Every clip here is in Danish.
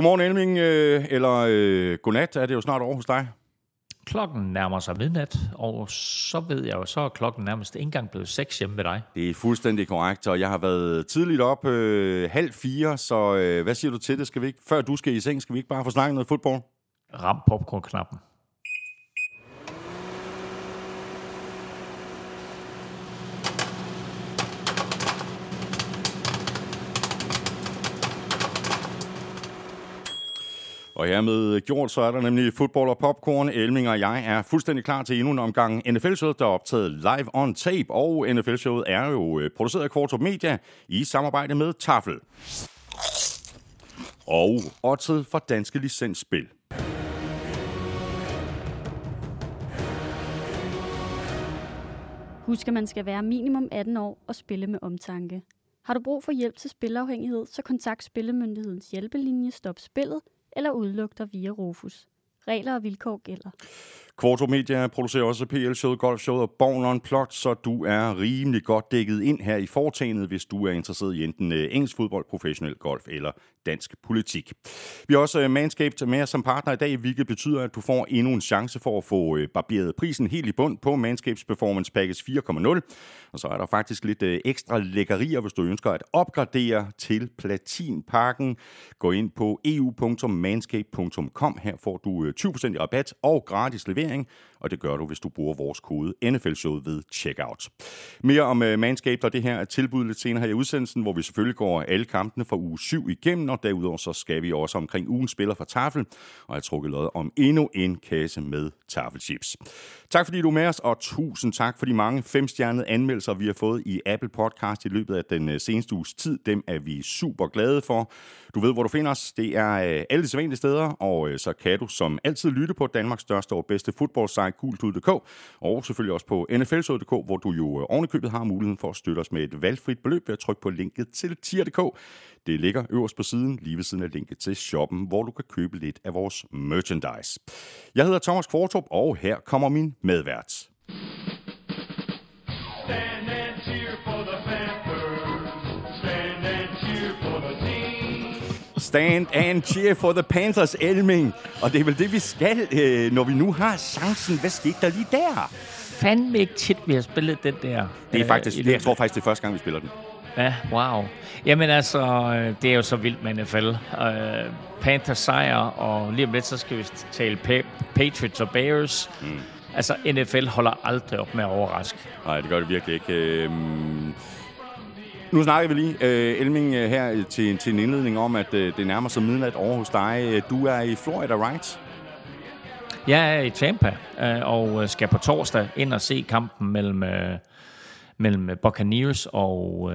Godmorgen Elming, øh, eller øh, godnat er det jo snart over hos dig. Klokken nærmer sig midnat, og så ved jeg jo, så er klokken nærmest ikke engang blevet seks hjemme ved dig. Det er fuldstændig korrekt, og jeg har været tidligt op øh, halv fire, så øh, hvad siger du til det? Skal vi ikke, før du skal i seng, skal vi ikke bare få snakket noget fodbold? Ram popcorn-knappen. Og hermed gjort, så er der nemlig fodbold og popcorn. Elming og jeg er fuldstændig klar til endnu en omgang NFL-showet, der er optaget live on tape. Og NFL-showet er jo øh, produceret af Kvartrup Media i samarbejde med Tafel. Og oddset for danske licensspil. Husk, at man skal være minimum 18 år og spille med omtanke. Har du brug for hjælp til spilafhængighed, så kontakt Spillemyndighedens hjælpelinje Stop Spillet eller udluk via Rufus. Regler og vilkår gælder. Kvarto Media producerer også PL-showet, golfshowet og Born Unplugged, så du er rimelig godt dækket ind her i foretagendet, hvis du er interesseret i enten øh, engelsk fodbold, professionel golf eller dansk politik. Vi har også øh, Manscaped med som partner i dag, hvilket betyder, at du får endnu en chance for at få øh, barberet prisen helt i bund på Manscapes Performance Package 4.0. Og så er der faktisk lidt ekstra lækkerier, hvis du ønsker at opgradere til platinpakken. Gå ind på eu.manscape.com. Her får du 20% i rabat og gratis levering levering, og det gør du, hvis du bruger vores kode NFL-showet ved checkout. Mere om uh, Manscaped og det her tilbud lidt senere her i udsendelsen, hvor vi selvfølgelig går alle kampene fra uge 7 igennem, og derudover så skal vi også omkring ugen spiller fra Tafel, og jeg trukket lod om endnu en kasse med tafelchips. Tak fordi du er med os, og tusind tak for de mange femstjernede anmeldelser, vi har fået i Apple Podcast i løbet af den øh, seneste uges tid. Dem er vi super glade for. Du ved, hvor du finder os. Det er øh, alle de sædvanlige steder, og så kan du som altid lytte på Danmarks største og bedste fodboldsite gultud.dk, og selvfølgelig også på nflsod.dk, hvor du jo øh, ovenikøbet har muligheden for at støtte os med et valgfrit beløb ved at trykke på linket til tier.dk. Det ligger øverst på siden, lige ved siden af linket til shoppen, hvor du kan købe lidt af vores merchandise. Jeg hedder Thomas Kvartrup, og her kommer min medvært. Stand Stand and cheer for the Panthers, Elming. Og det er vel det, vi skal, øh, når vi nu har chancen. Hvad skete der lige der? Fandme ikke tit, vi har spillet den der. Det er faktisk, øh, det, jeg tror faktisk, det er første gang, vi spiller den. Ja, wow. Jamen altså, øh, det er jo så vildt med NFL. Uh, Panthers sejr, og lige om lidt, så skal vi tale pa- Patriots og Bears. Mm. Altså, NFL holder aldrig op med at overraske. Nej, det gør det virkelig ikke. Øh, nu snakker vi lige, uh, Elming, uh, her til, til en indledning om, at uh, det nærmer sig midnat over hos dig. Du er i Florida, right? Jeg er i Tampa, uh, og skal på torsdag ind og se kampen mellem, uh, mellem Buccaneers og, uh,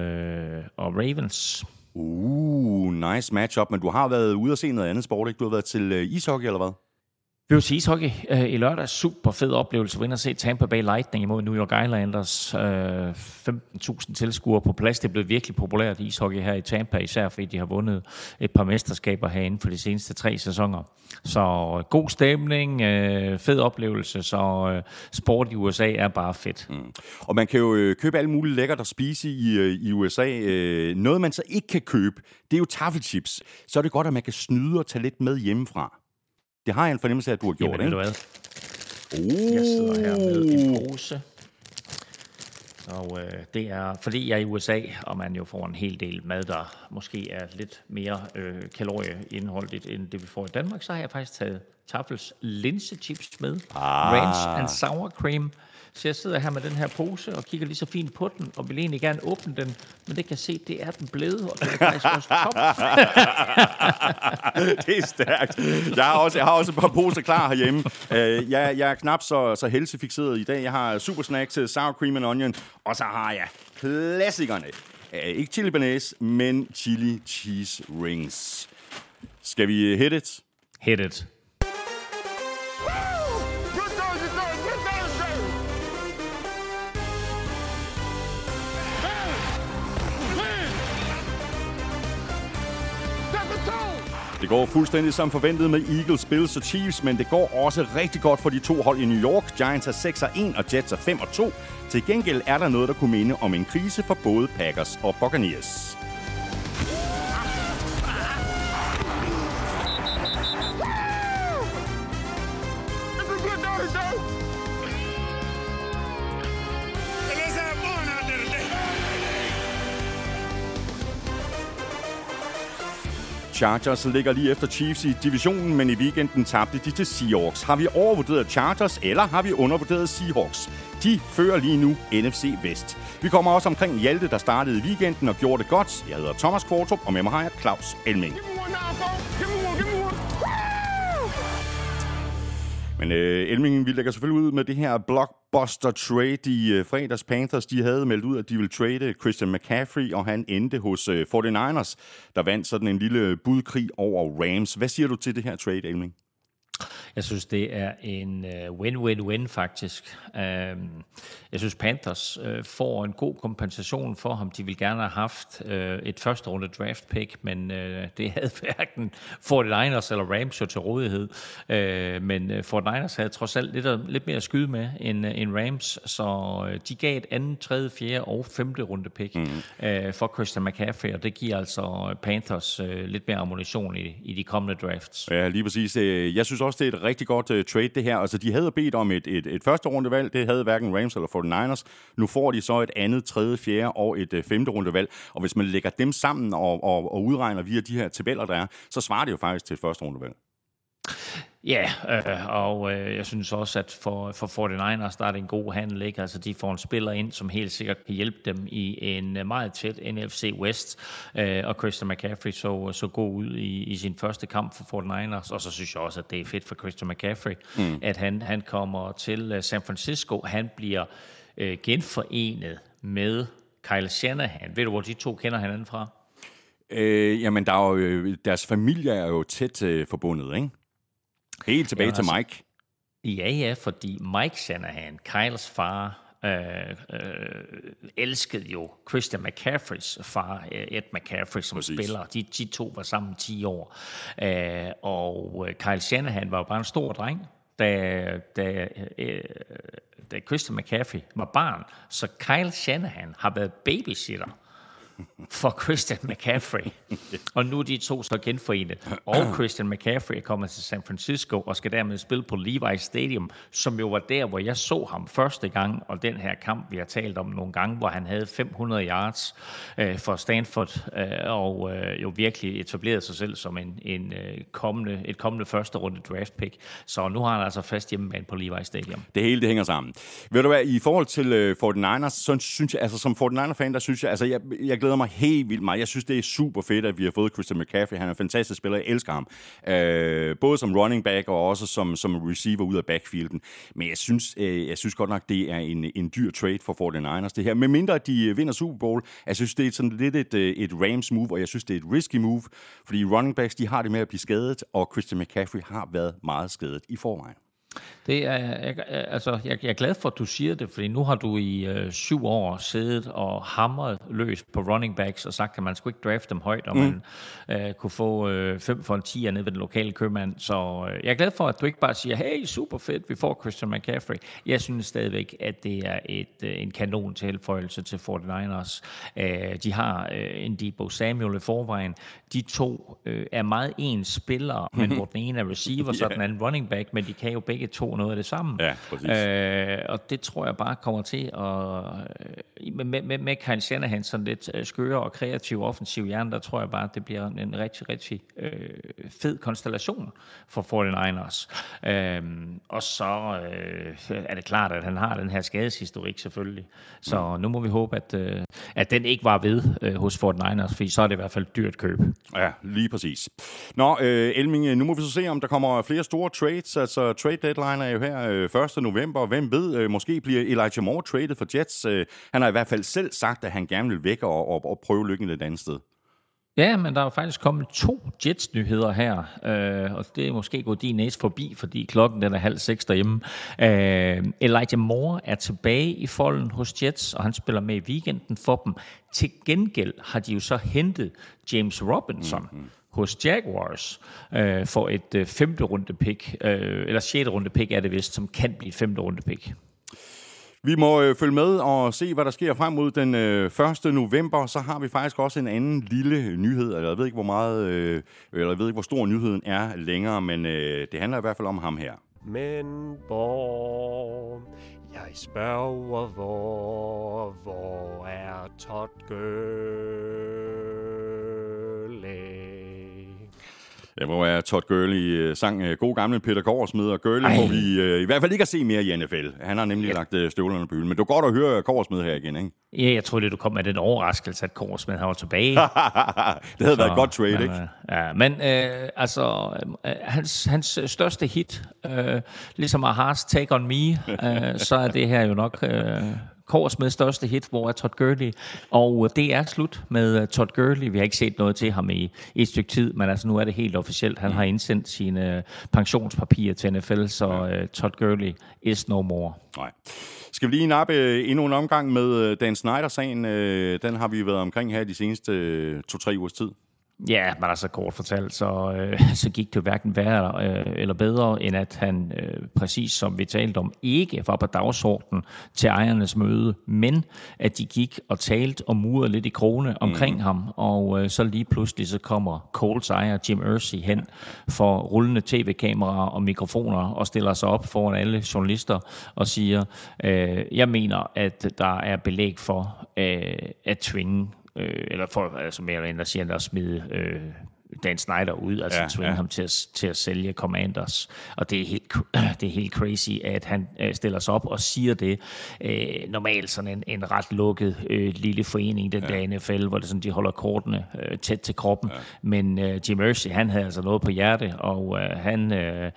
og Ravens. Uh, nice matchup, men du har været ude og se noget andet sport, ikke? Du har været til uh, ishockey, eller hvad? Vi var til ishockey øh, i lørdag. Super fed oplevelse. Vi at se Tampa Bay Lightning imod New York Islanders. Øh, 15.000 tilskuere på plads. Det er blevet virkelig populært ishockey her i Tampa, især fordi de har vundet et par mesterskaber herinde for de seneste tre sæsoner. Så øh, god stemning, øh, fed oplevelse, så øh, sport i USA er bare fedt. Mm. Og man kan jo øh, købe alle mulige lækkert at spise i, øh, i USA. Øh, noget man så ikke kan købe, det er jo taffelchips. Så er det godt, at man kan snyde og tage lidt med hjemmefra. Det har jeg en fornemmelse af, at du har gjort, Jamen, ikke? Hvad? Uh. Jeg sidder her med en pose. Og øh, det er, fordi jeg er i USA, og man jo får en hel del mad, der måske er lidt mere øh, kalorieindholdigt, end det vi får i Danmark, så har jeg faktisk taget Tafels linsechips med. Ah. Ranch and sour cream. Så jeg sidder her med den her pose og kigger lige så fint på den, og vil egentlig gerne åbne den, men det kan jeg se, det er den blevet, og det er faktisk også top. det er stærkt. Jeg har, også, jeg har også et par poser klar herhjemme. Uh, jeg, jeg er knap så, så helsefixeret i dag. Jeg har super snacks, sour cream and onion, og så har jeg klassikerne. Uh, ikke chili banæs, men chili cheese rings. Skal vi hit it? Hit it. Det går fuldstændig som forventet med Eagles, Bills og Chiefs, men det går også rigtig godt for de to hold i New York. Giants er 6 1 og Jets er 5 2. Til gengæld er der noget, der kunne minde om en krise for både Packers og Buccaneers. Chargers ligger lige efter Chiefs i divisionen, men i weekenden tabte de til Seahawks. Har vi overvurderet Chargers, eller har vi undervurderet Seahawks? De fører lige nu NFC Vest. Vi kommer også omkring Hjalte, der startede i weekenden og gjorde det godt. Jeg hedder Thomas Kvartrup, og med mig har jeg Claus Elming. Men øh, Elmingen, vi lægger selvfølgelig ud med det her blockbuster trade i øh, fredags. Panthers de havde meldt ud, at de ville trade Christian McCaffrey, og han endte hos øh, 49ers, der vandt sådan en lille budkrig over Rams. Hvad siger du til det her trade, Elming? Jeg synes, det er en uh, win-win-win faktisk. Uh, jeg synes, Panthers uh, får en god kompensation for ham. De ville gerne have haft uh, et første runde draft pick, men det havde hverken 49ers eller Rams jo til rådighed. Men uh, 49ers havde trods alt lidt, lidt mere at skyde med end, end Rams, så de gav et andet, tredje, fjerde og femte runde pick mm. for Christian McCaffrey, og det giver altså Panthers lidt mere ammunition i, i de kommende drafts. Ja, lige præcis. Jeg synes også, det er et rigtig godt uh, trade, det her. Altså, de havde bedt om et, et, et første rundevalg. Det havde hverken Rams eller 49ers. Nu får de så et andet, tredje, fjerde og et uh, femte rundevalg. Og hvis man lægger dem sammen og, og, og udregner via de her tabeller, der er, så svarer det jo faktisk til et første rundevalg. Ja, øh, og øh, jeg synes også, at for, for 49ers, der er det en god handel, ikke? Altså, de får en spiller ind, som helt sikkert kan hjælpe dem i en øh, meget tæt NFC West, øh, og Christian McCaffrey så, så god ud i, i sin første kamp for 49ers, og så synes jeg også, at det er fedt for Christian McCaffrey, mm. at han, han kommer til øh, San Francisco, han bliver øh, genforenet med Kyle Shanahan. Ved du, hvor de to kender hinanden fra? Øh, jamen, der er jo, deres familie er jo tæt øh, forbundet, ikke? Helt tilbage Jamen, til Mike. Ja, ja, fordi Mike Shanahan, Kyles far, øh, øh, elskede jo Christian McCaffreys far, øh, Ed McCaffrey, som Præcis. spiller. De, de to var sammen 10 år. Øh, og øh, Kyle Shanahan var jo bare en stor dreng, da, da, øh, da Christian McCaffrey var barn. Så Kyle Shanahan har været babysitter for Christian McCaffrey. og nu er de to så genforenet. Og Christian McCaffrey er kommet til San Francisco og skal dermed spille på Levi's Stadium, som jo var der, hvor jeg så ham første gang, og den her kamp, vi har talt om nogle gange, hvor han havde 500 yards øh, for Stanford, øh, og øh, jo virkelig etablerede sig selv som en, en øh, kommende, et kommende første runde draft pick. Så nu har han altså fast hjemmebane på Levi's Stadium. Det hele, det hænger sammen. Ved du hvad, i forhold til øh, 49ers, så synes jeg, altså som 49er-fan, der synes jeg, altså jeg, jeg glæder mig helt vildt meget. Jeg synes, det er super fedt, at vi har fået Christian McCaffrey. Han er en fantastisk spiller. Jeg elsker ham. Øh, både som running back og også som, som receiver ud af backfielden. Men jeg synes, øh, jeg synes godt nok, det er en, en dyr trade for 49ers, det her. Med mindre, at de øh, vinder Super Bowl. Jeg synes, det er sådan lidt et, øh, et Rams move, og jeg synes, det er et risky move. Fordi running backs, de har det med at blive skadet, og Christian McCaffrey har været meget skadet i forvejen. Det er, jeg, altså, jeg, jeg er glad for, at du siger det, fordi nu har du i øh, syv år siddet og hamret løs på running backs og sagt, at man skulle ikke drafte dem højt, og mm. man øh, kunne få øh, fem for en 10 nede ved den lokale købmand. Så øh, jeg er glad for, at du ikke bare siger, hey, super fedt, vi får Christian McCaffrey. Jeg synes stadigvæk, at det er et, øh, en kanon tilføjelse til 49ers. Øh, de har øh, en Debo Samuel i forvejen. De to øh, er meget ens spillere, men hvor den ene er receiver, så yeah. den anden running back, men de kan jo begge to noget af det samme. Ja, præcis. Øh, og det tror jeg bare kommer til at... Med, med, med Kyle Shanahan sådan lidt øh, skøre og kreativ offensiv hjerne, der tror jeg bare, at det bliver en rigtig, rigtig øh, fed konstellation for 49ers. Øh, og så øh, er det klart, at han har den her skadeshistorik selvfølgelig. Så mm. nu må vi håbe, at, øh, at den ikke var ved øh, hos 49ers, for så er det i hvert fald dyrt køb. Ja, lige præcis. Nå, øh, Elming, nu må vi så se, om der kommer flere store trades. Altså, trade deadline er jo her øh, 1. november. Hvem ved, øh, måske bliver Elijah Moore traded for Jets. Øh, han har i hvert fald selv sagt, at han gerne vil væk og, og, og prøve lykken et andet sted. Ja, men der er faktisk kommet to Jets-nyheder her, øh, og det er måske gået din næse forbi, fordi klokken den er halv seks derhjemme. Øh, Elijah Moore er tilbage i folden hos Jets, og han spiller med i weekenden for dem. Til gengæld har de jo så hentet James Robinson, mm-hmm hos Jaguars øh, for et øh, femte runde pick, øh, eller sjette runde pick er det vist, som kan blive et femte runde pick. Vi må øh, følge med og se, hvad der sker frem mod den øh, 1. november. Så har vi faktisk også en anden lille nyhed. Jeg ved ikke, hvor meget, øh, eller jeg ved ikke, hvor stor nyheden er længere, men øh, det handler i hvert fald om ham her. Men hvor, jeg spørger, hvor, hvor er Todd Gurley? Ja, hvor er Todd Gurley uh, sang uh, god gamle Peter Korsmed, og Gurley får vi uh, i hvert fald ikke at se mere i NFL. Han har nemlig ja. lagt støvlerne på hylden. Men det er godt at høre Korsmed her igen, ikke? Ja, jeg troede, du kom med den overraskelse, at Korsmed var tilbage. det havde Så, været et godt trade, men, ikke? Ja, men uh, altså, uh, hans, hans største hit, uh, ligesom Ahas Take On Me, uh, så er det her jo nok... Uh, med største hit, hvor er Todd Gurley. Og det er slut med uh, Todd Gurley. Vi har ikke set noget til ham i, i et stykke tid, men altså nu er det helt officielt. Han har indsendt sine pensionspapirer til NFL, så uh, Todd Gurley is no more. Nej. Skal vi lige nappe endnu en omgang med Dan Snyder-sagen? Den har vi været omkring her de seneste to-tre ugers tid. Ja, men altså kort fortalt, så, øh, så gik det hverken værre øh, eller bedre, end at han, øh, præcis som vi talte om, ikke var på dagsordenen til ejernes møde, men at de gik og talte og murede lidt i krone omkring mm. ham, og øh, så lige pludselig så kommer Coles ejer Jim Irsay hen for rullende tv-kameraer og mikrofoner og stiller sig op foran alle journalister og siger, øh, jeg mener, at der er belæg for øh, at tvinge øh, eller for, altså mere eller mindre siger, at smide øh, Dan Snyder ud, altså ja, tvinge ja. ham til at, til at sælge Commanders. Og det er helt, det er helt crazy, at han øh, stiller sig op og siger det. Øh, normalt sådan en, en ret lukket øh, lille forening, den ja. der NFL, hvor det sådan, de holder kortene øh, tæt til kroppen. Ja. Men øh, Jim Mercy, han havde altså noget på hjerte, og øh, han... Øh,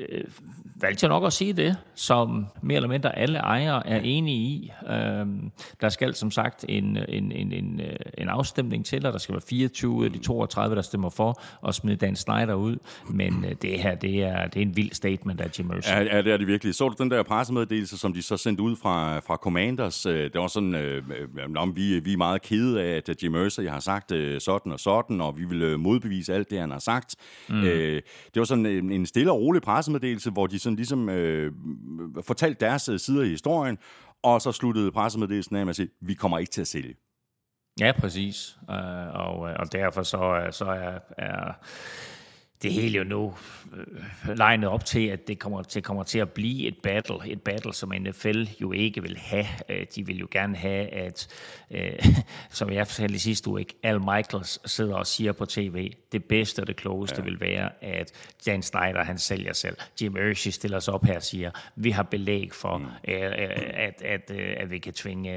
øh, valgte jeg nok at sige det, som mere eller mindre alle ejere er enige i. Øhm, der skal som sagt en, en, en, en, øh, en afstemning til, og der skal være 24 af de 32, der stemmer for at smide Dan Snyder ud. Men øh, det her, det er, det er en vild statement af Jim Mercer. Ja, ja, det er det virkelig. Så du den der pressemeddelelse, som de så sendte ud fra, fra Commanders? Øh, det var sådan, øh, om vi, vi er meget kede af, at Jim Mercer har sagt øh, sådan og sådan, og vi vil modbevise alt det, han har sagt. Mm. Øh, det var sådan en, en stille og rolig pressemeddelelse, hvor de sådan ligesom øh, fortalt deres øh, sider i historien, og så sluttede pressemeddelelsen af med at sige, vi kommer ikke til at sælge. Ja, præcis. Uh, og, øh, og derfor så, så er, er det hele jo nu øh, legnet op til, at det kommer til, kommer til at blive et battle. Et battle, som NFL jo ikke vil have. Øh, de vil jo gerne have, at, øh, som jeg fortalte sidste uge, Al Michaels sidder og siger på tv, det bedste og det klogeste ja. vil være, at Dan Snyder, han sælger selv. Jim Irsay stiller sig op her og siger, vi har belæg for, mm. øh, at, at, øh, at vi kan tvinge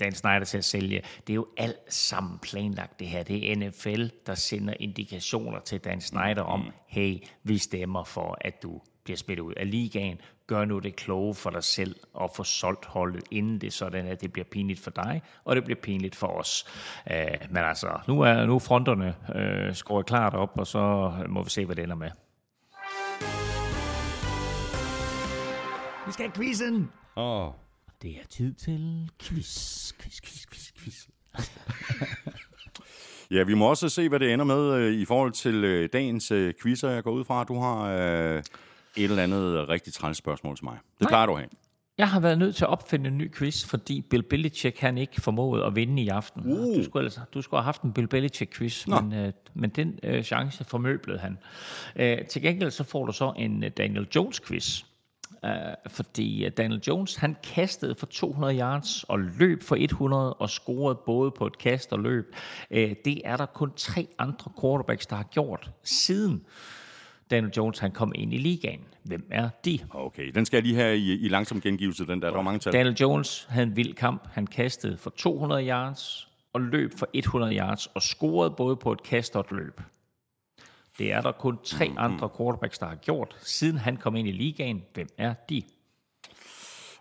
Dan Snyder til at sælge. Det er jo alt sammen planlagt det her. Det er NFL, der sender indikationer til Dan Snyder om, mm. hey, vi stemmer for, at du bliver smidt ud af ligaen. Gør nu det kloge for dig selv og få solgt holdet, inden det sådan, at det bliver pinligt for dig, og det bliver pinligt for os. Uh, men altså, nu er, nu er fronterne uh, skåret klart op, og så må vi se, hvad det ender med. Vi skal have quizzen! Åh. Oh. Det er tid til quiz, quiz, quiz, quiz, quiz. Ja, vi må også se, hvad det ender med øh, i forhold til øh, dagens øh, quizzer. Jeg går ud fra, at du har øh, et eller andet rigtig træls spørgsmål til mig. Det Nej. plejer du at have. Jeg har været nødt til at opfinde en ny quiz, fordi Bill Belichick han ikke formåede at vinde i aften. Uh. Du, skulle altså, du skulle have haft en Bill Belichick-quiz, men, øh, men den øh, chance formøblede han. Øh, til gengæld så får du så en øh, Daniel Jones-quiz. Uh, fordi øh, Daniel Jones, han kastede for 200 yards og løb for 100 og scorede både på et kast og løb. Uh, det er der kun tre andre quarterbacks, der har gjort siden Daniel Jones han kom ind i ligaen. Hvem er de? Okay, den skal jeg lige have i, i langsom gengivelse, den der. Der var mange tal. Daniel Jones havde en vild kamp. Han kastede for 200 yards og løb for 100 yards og scorede både på et kast og et løb. Det er der kun tre mm-hmm. andre quarterbacks, der har gjort, siden han kom ind i ligaen. Hvem er de?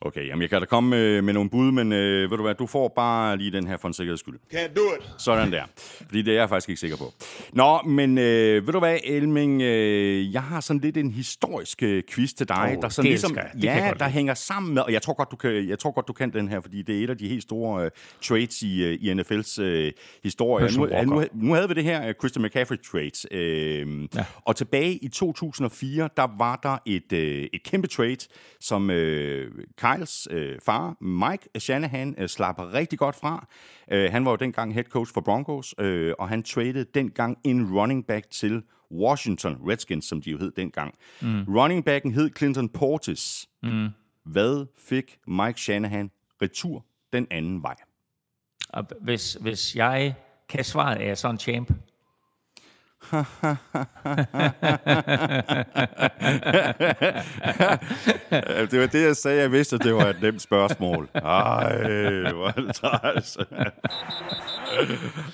Okay, jamen jeg kan da komme med, med nogle bud, men øh, ved du hvad, du får bare lige den her for en sikkerheds skyld. Can't do it. Sådan der. Fordi det er jeg faktisk ikke sikker på. Nå, men øh, ved du hvad, Elming, øh, jeg har sådan lidt en historisk øh, quiz til dig, oh, der sådan ligesom, det ja, der hænger sammen med, og jeg tror godt, du kan, jeg tror godt, du kan den her, fordi det er et af de helt store øh, trades i, øh, i NFL's øh, historie. Nu, nu, nu havde vi det her uh, Christian McCaffrey trades, øh, ja. og tilbage i 2004, der var der et, øh, et kæmpe trade, som øh, Kyles øh, far, Mike Shanahan, øh, slap rigtig godt fra. Øh, han var jo dengang head coach for Broncos, øh, og han traded dengang en running back til Washington Redskins, som de jo hed dengang. Mm. Running backen hed Clinton Portis. Mm. Hvad fik Mike Shanahan retur den anden vej? Hvis, hvis jeg kan svare, er jeg så en champ? Det var det, jeg sagde. Jeg vidste, at det var et nemt spørgsmål. Ej, hvor er det træls.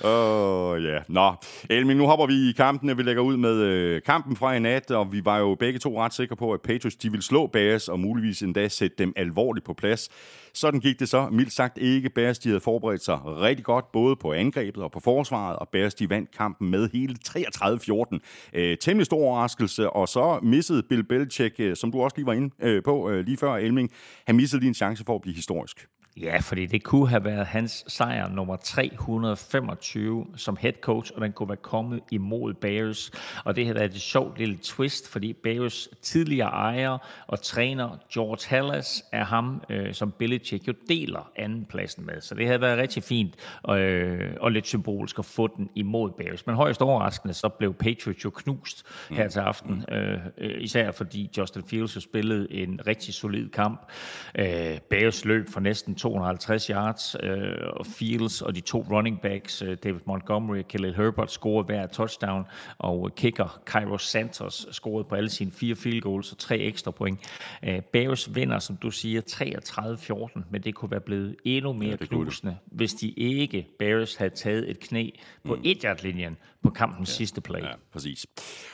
Åh, oh, ja. Yeah. Nå, Elmin, nu hopper vi i kampen. Vi lægger ud med øh, kampen fra i nat, og vi var jo begge to ret sikre på, at Patriots de ville slå Bears, og muligvis endda sætte dem alvorligt på plads. Sådan gik det så. Mildt sagt ikke. Bears de havde forberedt sig rigtig godt, både på angrebet og på forsvaret, og Bears de vandt kampen med hele 33-14. Øh, temmelig stor overraskelse, og så missede Bill Belichick, øh, som du også lige var inde øh, på øh, lige før, Elming, han missede lige en chance for at blive historisk. Ja, fordi det kunne have været hans sejr nummer 325 som head coach, og den kunne være kommet imod Bears. Og det har været et sjovt lille twist, fordi Bears tidligere ejer og træner George Hallas er ham, øh, som Belichick jo deler andenpladsen med. Så det havde været rigtig fint øh, og lidt symbolisk at få den imod Bears. Men højst overraskende, så blev Patriots jo knust her til aften. Øh, øh, især fordi Justin Fields jo spillede en rigtig solid kamp. Øh, Bears løb for næsten 250 yards, øh, og Fields og de to running backs, øh, David Montgomery og Khalil Herbert, scorede hver touchdown, og kicker Cairo Santos scorede på alle sine fire field goals og tre ekstra point. Øh, Bears vinder, som du siger, 33-14, men det kunne være blevet endnu mere ja, knusende, hvis de ikke, Bears, havde taget et knæ på mm. et linjen på kampens ja, sidste play. Ja, præcis.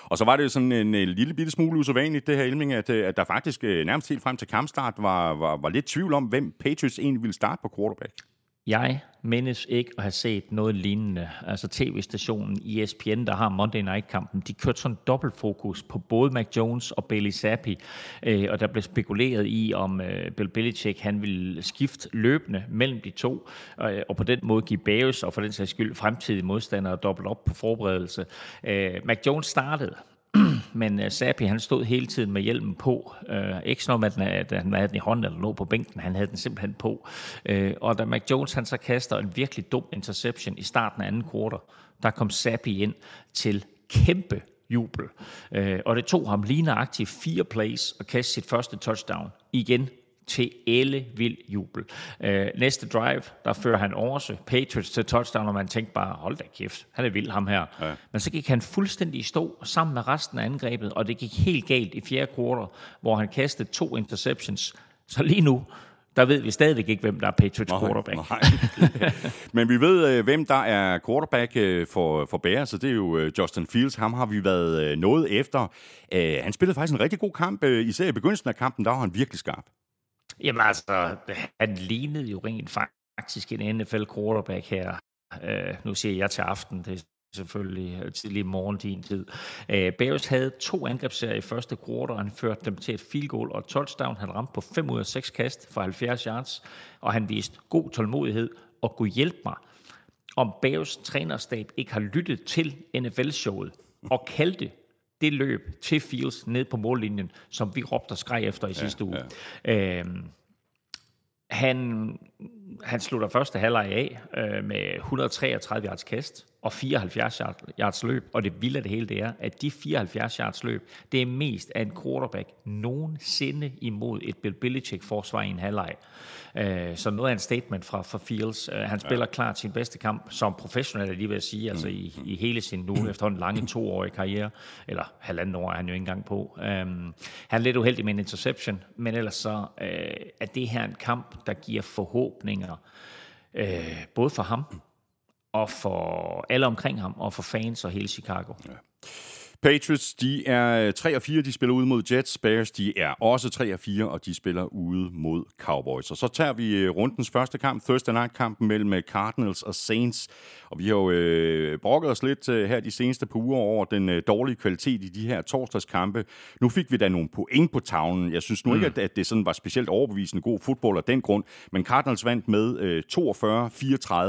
Og så var det jo sådan en, en lille bitte smule usædvanligt, det her Elming, at, at der faktisk øh, nærmest helt frem til kampstart var, var, var lidt tvivl om, hvem Patriots egentlig ville starte på quarterback. Jeg mindes ikke at have set noget lignende. Altså tv-stationen ESPN, der har Monday Night-kampen, de kørte sådan dobbelt fokus på både Mac Jones og Bailey Zappi, øh, og der blev spekuleret i, om øh, Bill Belichick han ville skifte løbende mellem de to, øh, og på den måde give Bears og for den sags skyld fremtidige modstandere dobbelt op på forberedelse. Øh, Mac Jones startede, men uh, Sapi, han stod hele tiden med hjelmen på. Uh, ikke sådan at, at han havde den i hånden eller lå på bænken, han havde den simpelthen på. Uh, og da Mac Jones han så kaster en virkelig dum interception i starten af anden kvartal, der kom Sapi ind til kæmpe jubel. Uh, og det tog ham lige nøjagtigt fire plays og kaste sit første touchdown. Igen til elle vild jubel. Øh, næste drive, der fører han også Patriots til touchdown, og man tænkte bare, hold da kæft, han er vild ham her. Ja. Men så gik han fuldstændig i stå sammen med resten af angrebet, og det gik helt galt i fjerde kvartal, hvor han kastede to interceptions. Så lige nu, der ved vi stadigvæk ikke, hvem der er Patriots nej, quarterback. Nej. Men vi ved, øh, hvem der er quarterback øh, for, for Bears, så det er jo øh, Justin Fields. Ham har vi været noget efter. Han spillede faktisk en rigtig god kamp, især i begyndelsen af kampen, der var han virkelig skarp. Jamen altså, han lignede jo rent faktisk en NFL quarterback her. Øh, nu siger jeg til aften, det er selvfølgelig øh, tidlig morgen din tid. Øh, Bears havde to angrebsserier i første kvartal, og han førte dem til et field goal og touchdown. Han ramte på 5 ud af 6 kast for 70 yards, og han viste god tålmodighed og kunne hjælpe mig. Om Bears trænerstab ikke har lyttet til NFL-showet og kaldte det løb til Fields ned på mållinjen, som vi råbte og skreg efter i ja, sidste uge. Ja. Øhm, han, han slutter første halvleg af øh, med 133 yards kast og 74 yards løb, og det vilde af det hele det er, at de 74 yards løb, det er mest af en quarterback nogensinde imod et Bill Belichick-forsvar i en halvleg. Øh, så noget af en statement fra, fra Fields. Øh, han spiller ja. klart sin bedste kamp som professionel, lige vil jeg sige, altså i, i hele sin nu efterhånden lange toårige karriere, eller halvanden år er han jo ikke engang på. Um, han er lidt uheldig med en interception, men ellers så uh, er det her en kamp, der giver forhåbninger, uh, både for ham, og for alle omkring ham, og for fans og hele Chicago. Ja. Patriots, de er 3 og 4, de spiller ude mod Jets. Bears, de er også 3 og 4, og de spiller ude mod Cowboys. Og så tager vi øh, rundens første kamp, Thursday Night-kampen mellem øh, Cardinals og Saints. Og vi har jo øh, brokket os lidt øh, her de seneste par uger over den øh, dårlige kvalitet i de her torsdagskampe. Nu fik vi da nogle point på tavlen. Jeg synes nu mm. ikke, at, at det sådan var specielt overbevisende god fodbold af den grund. Men Cardinals vandt med øh,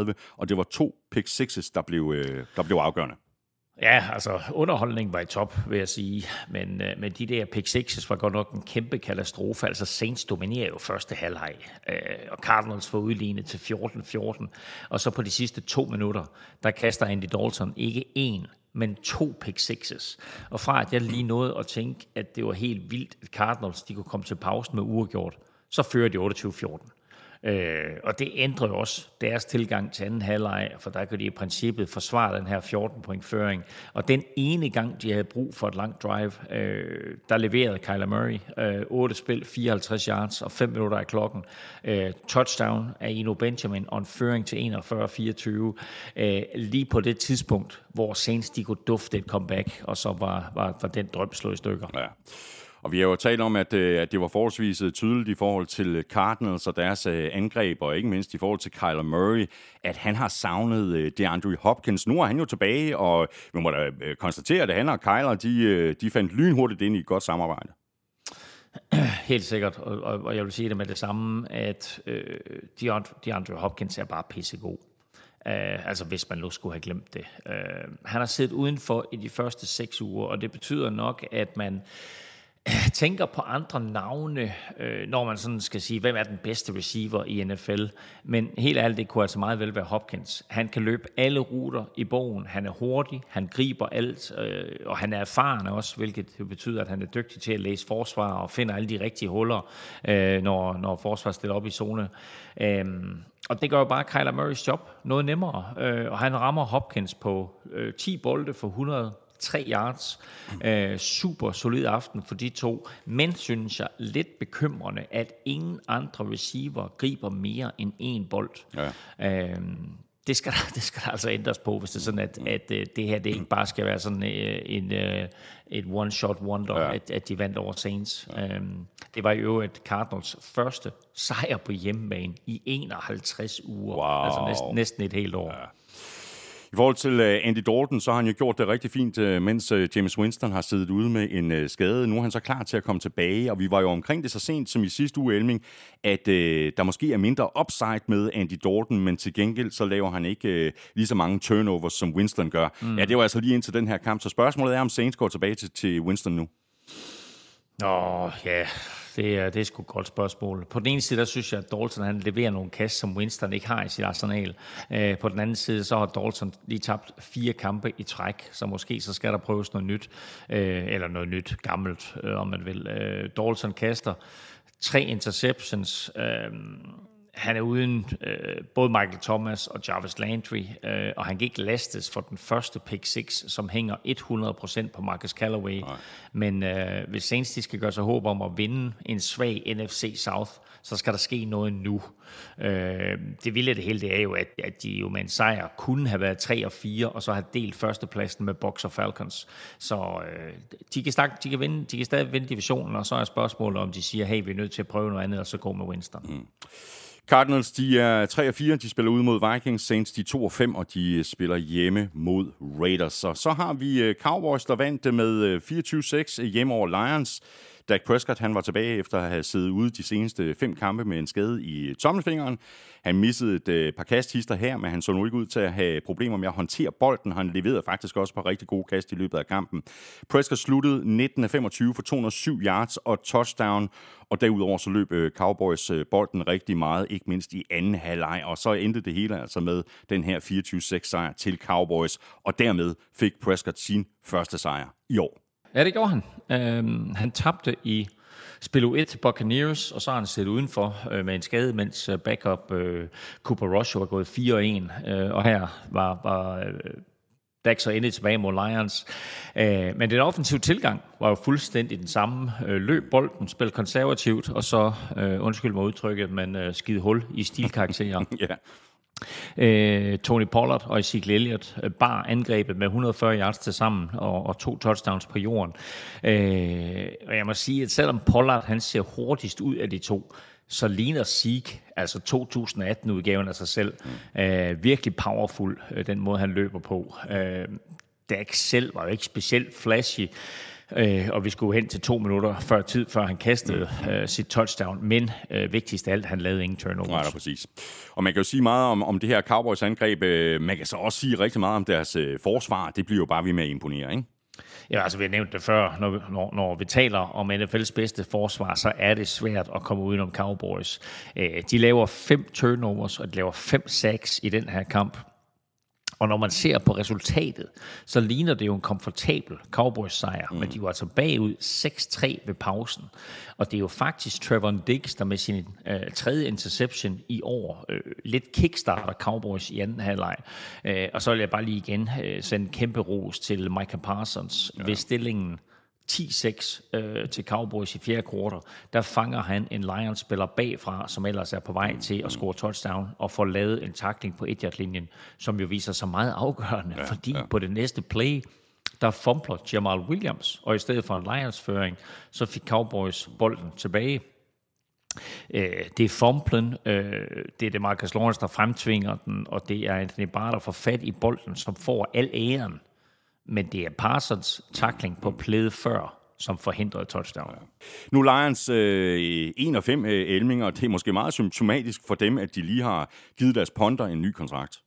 42-34, og det var to pick sixes, der blev, øh, der blev afgørende. Ja, altså underholdningen var i top, vil jeg sige. Men, øh, men de der pick sixes var godt nok en kæmpe katastrofe. Altså Saints dominerer jo første halvleg, øh, og Cardinals får udlignet til 14-14. Og så på de sidste to minutter, der kaster Andy Dalton ikke én, men to pick sixes. Og fra at jeg lige nåede at tænke, at det var helt vildt, at Cardinals de kunne komme til pausen med uregjort, så fører de 28-14. Øh, og det ændrer jo også deres tilgang til anden halvleg, for der kan de i princippet forsvare den her 14-point føring. Og den ene gang, de havde brug for et langt drive, øh, der leverede Kyler Murray øh, 8 spil, 54 yards og 5 minutter af klokken. Øh, touchdown af Eno Benjamin og en føring til 41-24. Øh, lige på det tidspunkt, hvor Saints de kunne dufte et comeback, og så var, var, var den drøm slået i stykker. Ja. Og vi har jo talt om, at, øh, at det var forholdsvis øh, tydeligt i forhold til øh, Cardinals og deres angreb, og ikke mindst i forhold til Kyler Murray, at han har savnet DeAndre Hopkins. Nu er han jo tilbage, og vi må da konstatere, at han og Kyler, de, de fandt lynhurtigt ind i et godt samarbejde. Helt sikkert, og, og, og jeg vil sige det med det samme, at øh, DeAndre Hopkins er bare pissegod. Uh, altså hvis man nu skulle have glemt det. Uh, han har siddet udenfor i de første seks uger, og det betyder nok, at man tænker på andre navne, øh, når man sådan skal sige, hvem er den bedste receiver i NFL. Men helt ærligt, det kunne altså meget vel være Hopkins. Han kan løbe alle ruter i bogen. Han er hurtig, han griber alt, øh, og han er erfaren også, hvilket betyder, at han er dygtig til at læse forsvar og finder alle de rigtige huller, øh, når, når forsvar stiller op i zone. Øh, og det gør jo bare Kyler Murrays job noget nemmere, øh, og han rammer Hopkins på øh, 10 bolde for 100 3 yards. Øh, super solid aften for de to. Men synes jeg lidt bekymrende, at ingen andre receiver griber mere end én bold. Ja. Øh, det skal, der, det skal der altså ændres på, hvis det er sådan, at, at, at det her det ikke bare skal være sådan øh, en, en, et one-shot wonder, ja. at, at de vandt over Saints. Ja. Um, det var i øvrigt Cardinals første sejr på hjemmebane i 51 uger. Wow. Altså næsten, næsten et helt år. Ja. I forhold til øh, Andy Dalton, så har han jo gjort det rigtig fint, øh, mens øh, James Winston har siddet ude med en skade. Nu er han så klar til at komme tilbage, og vi var jo omkring det så sent som i sidste uge, Elming, at øh, der måske er mindre upside med Andy Dalton, men til gengæld så laver han ikke øh, lige så mange turnovers, som Winston gør. Mm. Ja, det var altså lige indtil den her kamp, så spørgsmålet er, om Saints går tilbage til, til Winston nu. Åh, ja, det er, det er sgu et godt spørgsmål. På den ene side, der synes jeg, at Dalton han leverer nogle kast, som Winston ikke har i sit arsenal. Øh, på den anden side, så har Dalton lige tabt fire kampe i træk, så måske så skal der prøves noget nyt, øh, eller noget nyt, gammelt, øh, om man vil. Øh, Dalton kaster tre interceptions, øh, han er uden øh, både Michael Thomas og Jarvis Landry, øh, og han gik lastes for den første pick 6, som hænger 100% på Marcus Callaway. Nej. Men øh, hvis Saints de skal gøre sig håb om at vinde en svag NFC South, så skal der ske noget nu. Øh, det vilde det hele, det er jo, at, at de jo med en sejr kunne have været 3 og 4, og så have delt førstepladsen med Box og Falcons. Så øh, de, kan stak, de, kan vinde, de kan stadig vinde divisionen, og så er spørgsmålet, om de siger, hey, vi er nødt til at prøve noget andet, og så gå med Winston. Mm. Cardinals, de er 3 og 4, de spiller ud mod Vikings. Saints, de er 2 og 5, og de øh, spiller hjemme mod Raiders. Og så har vi øh, Cowboys, der vandt med øh, 24-6 hjemme over Lions. Dak Prescott han var tilbage efter at have siddet ude de seneste fem kampe med en skade i tommelfingeren. Han missede et øh, par kasthister her, men han så nu ikke ud til at have problemer med at håndtere bolden. Han leverede faktisk også på rigtig gode kast i løbet af kampen. Prescott sluttede 19 af 25 for 207 yards og touchdown, og derudover så løb øh, Cowboys øh, bolden rigtig meget, ikke mindst i anden halvleg, og så endte det hele altså med den her 24-6 sejr til Cowboys, og dermed fik Prescott sin første sejr i år. Ja, det gjorde han. Øhm, han tabte i spil 1 til Buccaneers, og så har han siddet udenfor øh, med en skade, mens øh, backup øh, Cooper Rush var gået 4-1. Øh, og her var, var øh, Dax så endelig tilbage mod Lions. Øh, men den offensive tilgang var jo fuldstændig den samme. Øh, løb bolden, spil konservativt, og så, øh, undskyld mig udtrykket, men øh, skide hul i stilkarakterer. ja. Øh, Tony Pollard og Ezekiel Elliott øh, bar angrebet med 140 yards til sammen og, og to touchdowns på jorden. Øh, og jeg må sige, at selvom Pollard han ser hurtigst ud af de to, så ligner Zeke, altså 2018-udgaven af sig selv, mm. øh, virkelig powerful, øh, den måde han løber på. Øh, Dak selv var jo ikke specielt flashy, øh, og vi skulle hen til to minutter før tid, før han kastede øh, sit touchdown. Men øh, vigtigst af alt, han lavede ingen turnovers. Nej, præcis. Og man kan jo sige meget om, om det her Cowboys angreb. Øh, man kan så også sige rigtig meget om deres øh, forsvar. Det bliver jo bare ved med at imponere, ikke? Ja, altså vi har nævnt det før, når vi, når, når vi taler om NFL's bedste forsvar, så er det svært at komme udenom Cowboys. Øh, de laver fem turnovers, og de laver fem sacks i den her kamp. Og når man ser på resultatet, så ligner det jo en komfortabel Cowboys-sejr, mm. men de var altså bagud 6-3 ved pausen. Og det er jo faktisk Trevor Diggs, der med sin øh, tredje interception i år øh, lidt kickstarter Cowboys i anden halvleg. Øh, og så vil jeg bare lige igen øh, sende kæmpe ros til Micah Parsons ja. ved stillingen 10-6 øh, til Cowboys i fjerde kvartal, der fanger han en Lions-spiller bagfra, som ellers er på vej til at score touchdown, og får lavet en takling på 1 linjen som jo viser sig meget afgørende, ja, fordi ja. på det næste play, der fumbler Jamal Williams, og i stedet for en Lions-føring, så fik Cowboys bolden tilbage. Øh, det er fumblen, øh, det er det Marcus Lawrence, der fremtvinger den, og det er Anthony Barr, der får fat i bolden, som får al æren men det er Parsons takling på plæde før, som forhindrede touchdown. Ja. Nu Lions øh, 1 og 5 øh, elminger, det er måske meget symptomatisk for dem, at de lige har givet deres ponder en ny kontrakt.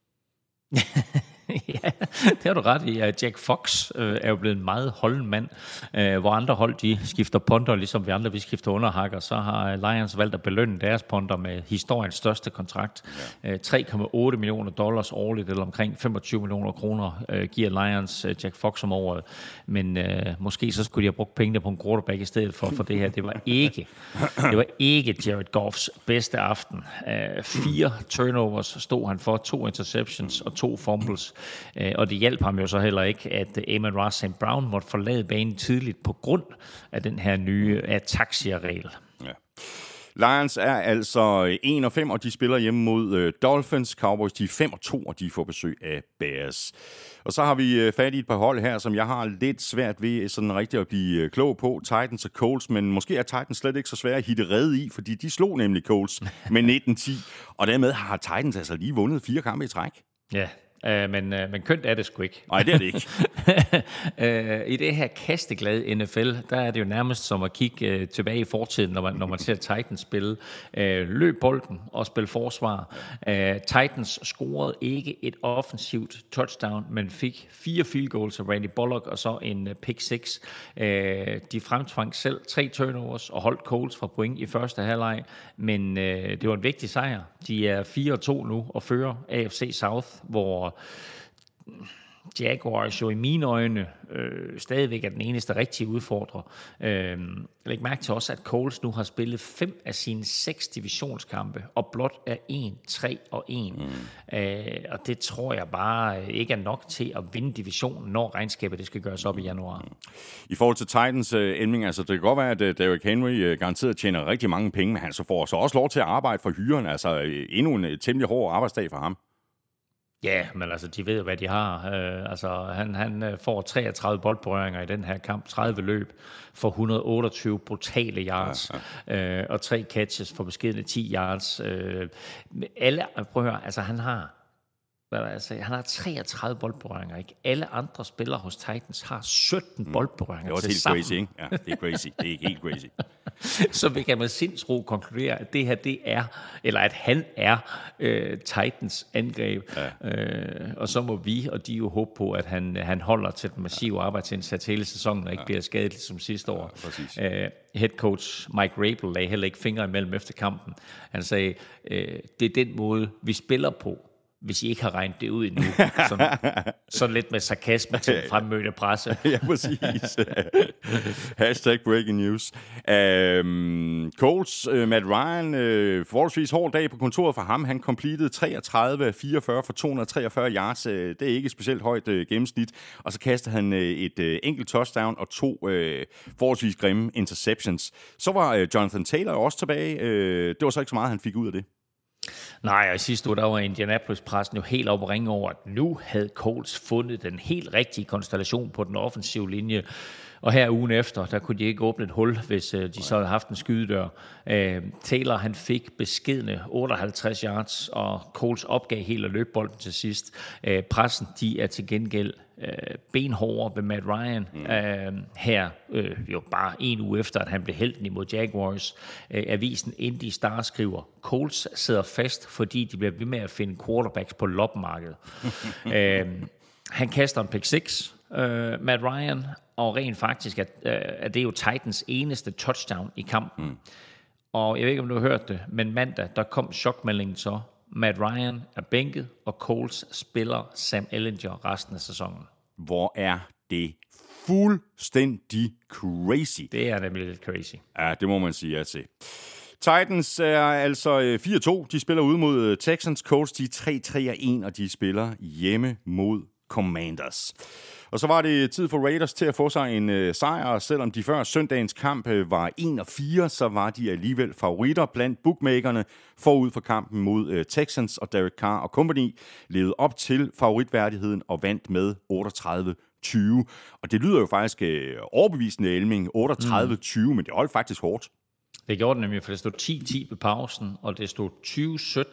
ja, det har du ret i. Jack Fox øh, er jo blevet en meget holden mand, øh, hvor andre hold de skifter ponder, ligesom vi andre vi skifter underhakker, så har Lions valgt at belønne deres ponder med historiens største kontrakt. Ja. Øh, 3,8 millioner dollars årligt, eller omkring 25 millioner kroner, øh, giver Lions øh, Jack Fox om året. Men øh, måske så skulle de have brugt pengene på en quarterback i stedet for, for det her. Det var ikke, det var ikke Jared Goffs bedste aften. Øh, fire turnovers stod han for, to interceptions og to fumbles. Øh, og det hjalp ham jo så heller ikke, at Amon Ross St. Brown måtte forlade banen tidligt på grund af den her nye ataxia-regel. Ja. Lions er altså 1 og 5, og de spiller hjemme mod uh, Dolphins. Cowboys de er 5 og 2, og de får besøg af Bears. Og så har vi uh, fat i et par hold her, som jeg har lidt svært ved sådan rigtig at blive klog på. Titans og Colts, men måske er Titans slet ikke så svære at hitte redde i, fordi de slog nemlig Colts med 19-10. Og dermed har Titans altså lige vundet fire kampe i træk. Ja, Uh, men, uh, men kønt er det sgu ikke. Nej, det er det ikke. uh, I det her kasteglade NFL, der er det jo nærmest som at kigge uh, tilbage i fortiden, når man, når man ser Titans spille. Uh, løb bolden og spille forsvar. Uh, Titans scorede ikke et offensivt touchdown, men fik fire field goals af Randy Bullock og så en uh, pick six. Uh, de fremtvang selv tre turnovers og holdt Coles fra point i første halvleg, men uh, det var en vigtig sejr. De er 4-2 nu og fører AFC South, hvor Jaguars jo i mine øjne øh, stadigvæk er den eneste rigtige udfordrer. Øh, læg mærke til også, at Coles nu har spillet fem af sine seks divisionskampe, og blot er 1, 3 og 1. Mm. Øh, og det tror jeg bare ikke er nok til at vinde divisionen, når regnskabet det skal gøres op i januar. Mm. I forhold til Titans øh, ending, altså det kan godt være, at øh, Derrick Henry øh, garanteret tjener rigtig mange penge, men han så får så også lov til at arbejde for hyren, altså øh, endnu en øh, temmelig hård arbejdsdag for ham. Ja, men altså, de ved hvad de har. Uh, altså, han, han uh, får 33 boldberøringer i den her kamp, 30 løb for 128 brutale yards, ja, ja. Uh, og tre catches for beskedende 10 yards. Uh, alle, prøv at høre, altså han har Altså, han har 33 boldberøringer, ikke? Alle andre spillere hos Titans har 17 mm. boldberøringer Det er også helt sammen. crazy, ikke? Ja, det er crazy. Det er helt crazy. Så vi kan med sindsro konkludere, at det her, det er, eller at han er øh, Titans angreb. Ja. Øh, og så må vi, og de jo håbe på, at han, han holder til den massive ja. arbejdsindsats hele sæsonen, og ikke ja. bliver skadet som sidste år. Ja, øh, head coach Mike Rabel lagde heller ikke fingre imellem efter kampen. Han sagde, øh, det er den måde, vi spiller på hvis I ikke har regnet det ud endnu. Sådan, sådan lidt med sarkasme til fremmødte presse. ja, præcis. Hashtag breaking news. Um, Colts, uh, Matt Ryan, uh, forholdsvis hård dag på kontoret for ham. Han completed 33 44 for 243 yards. Uh, det er ikke et specielt højt uh, gennemsnit. Og så kastede han uh, et uh, enkelt touchdown og to uh, forholdsvis grimme interceptions. Så var uh, Jonathan Taylor også tilbage. Uh, det var så ikke så meget, han fik ud af det. Nej, og i sidste uge, der var Indianapolis-pressen jo helt op og ringe over, at nu havde Colts fundet den helt rigtige konstellation på den offensive linje. Og her ugen efter, der kunne de ikke åbne et hul, hvis øh, de så havde haft en skydedør. Øh, Taylor, han fik beskedende 58 yards, og Colts opgav helt at løbe bolden til sidst. Øh, pressen, de er til gengæld øh, benhårdere ved Matt Ryan mm. øh, her, øh, jo bare en uge efter, at han blev helten imod Jaguars. Øh, avisen Indy Star skriver, Colts sidder fast, fordi de bliver ved med at finde quarterbacks på lopmarkedet. øh, han kaster en pick 6, øh, Matt Ryan, og rent faktisk, at, øh, at det er jo Titans eneste touchdown i kampen. Mm. Og jeg ved ikke, om du har hørt det, men mandag, der kom chokmeldingen så, Matt Ryan er bænket, og Coles spiller Sam Ellinger resten af sæsonen. Hvor er det fuldstændig crazy. Det er nemlig lidt crazy. Ja, det må man sige ja til. Titans er altså 4-2. De spiller ude mod Texans. Colts de er 3-3-1, og de spiller hjemme mod Commanders. Og så var det tid for Raiders til at få sig en øh, sejr, selvom de før søndagens kamp øh, var 1-4, så var de alligevel favoritter blandt bookmakerne forud for kampen mod øh, Texans, og Derek Carr og company levede op til favoritværdigheden og vandt med 38 20. Og det lyder jo faktisk øh, overbevisende, Elming. 38-20, mm. men det holdt faktisk hårdt. Det gjorde det nemlig, for det stod 10-10 ved pausen, og det stod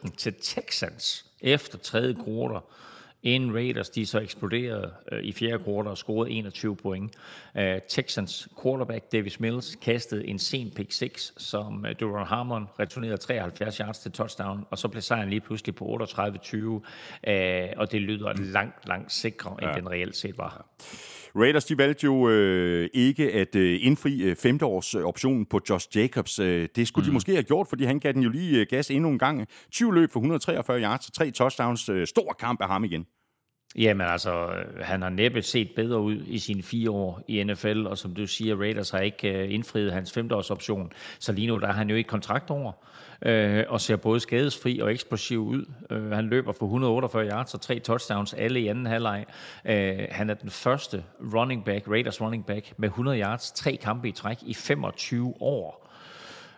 20-17 til Texans efter tredje kvartal inden Raiders de så eksploderede øh, i fjerde kvartal og scorede 21 point. Uh, Texans quarterback Davis Mills kastede en sen pick 6, som uh, Duran Harmon returnerede 73 yards til touchdown, og så blev sejren lige pludselig på 38-20, uh, og det lyder langt, langt sikrere, end ja. den reelt set var. Raiders de valgte jo øh, ikke at øh, indfri øh, femteårs øh, optionen på Josh Jacobs. Øh, det skulle mm. de måske have gjort, fordi han gav den jo lige øh, gas endnu en gang. 20 løb for 143 yards og tre touchdowns. Øh, stor kamp af ham igen. Jamen altså, han har næppe set bedre ud i sine fire år i NFL, og som du siger, Raiders har ikke øh, indfriet hans femteårsoption, så lige nu der er han jo ikke kontrakt over, øh, og ser både skadesfri og eksplosiv ud. Øh, han løber for 148 yards og tre touchdowns, alle i anden halvleg. Øh, han er den første running back, Raiders running back, med 100 yards, tre kampe i træk i 25 år.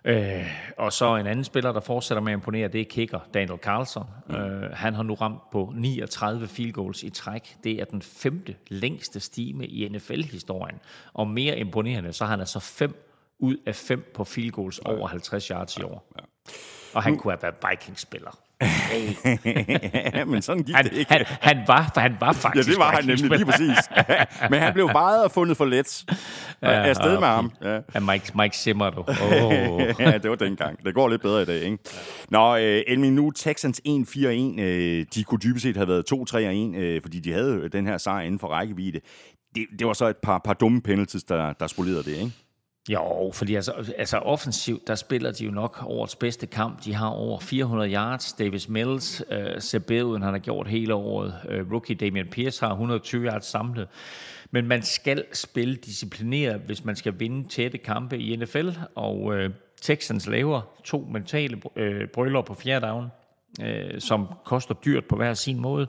Øh, og så en anden spiller, der fortsætter med at imponere, det er kicker Daniel Carlson. Mm. Øh, han har nu ramt på 39 field goals i træk. Det er den femte længste stime i NFL-historien. Og mere imponerende, så har han altså fem ud af fem på field goals over 50 yards i år. Ja, ja. Og han nu, kunne have været Vikings-spiller. Ja, men sådan gik han, det ikke. Han, han, var, han var faktisk Ja, det var han nemlig lige præcis. men han blev vejet og fundet for let. Ja, afsted okay. med ham. Ja. ja Mike, Mike Zimmer, du. Oh. ja, det var dengang. Det går lidt bedre i dag, ikke? Nå, øh, Elmin, nu Texans 1-4-1. Øh, de kunne dybest set have været 2-3-1, øh, fordi de havde den her sejr inden for rækkevidde. Det, det var så et par, par dumme penalties, der, der spolerede det, ikke? Jo, fordi altså, altså offensivt, der spiller de jo nok årets bedste kamp. De har over 400 yards. Davis Mills øh, ser bedre ud, end han har gjort hele året. Øh, rookie Damian Pierce har 120 yards samlet. Men man skal spille disciplineret, hvis man skal vinde tætte kampe i NFL. Og øh, Texans laver to mentale øh, brøller på fjerde down, øh, som koster dyrt på hver sin måde.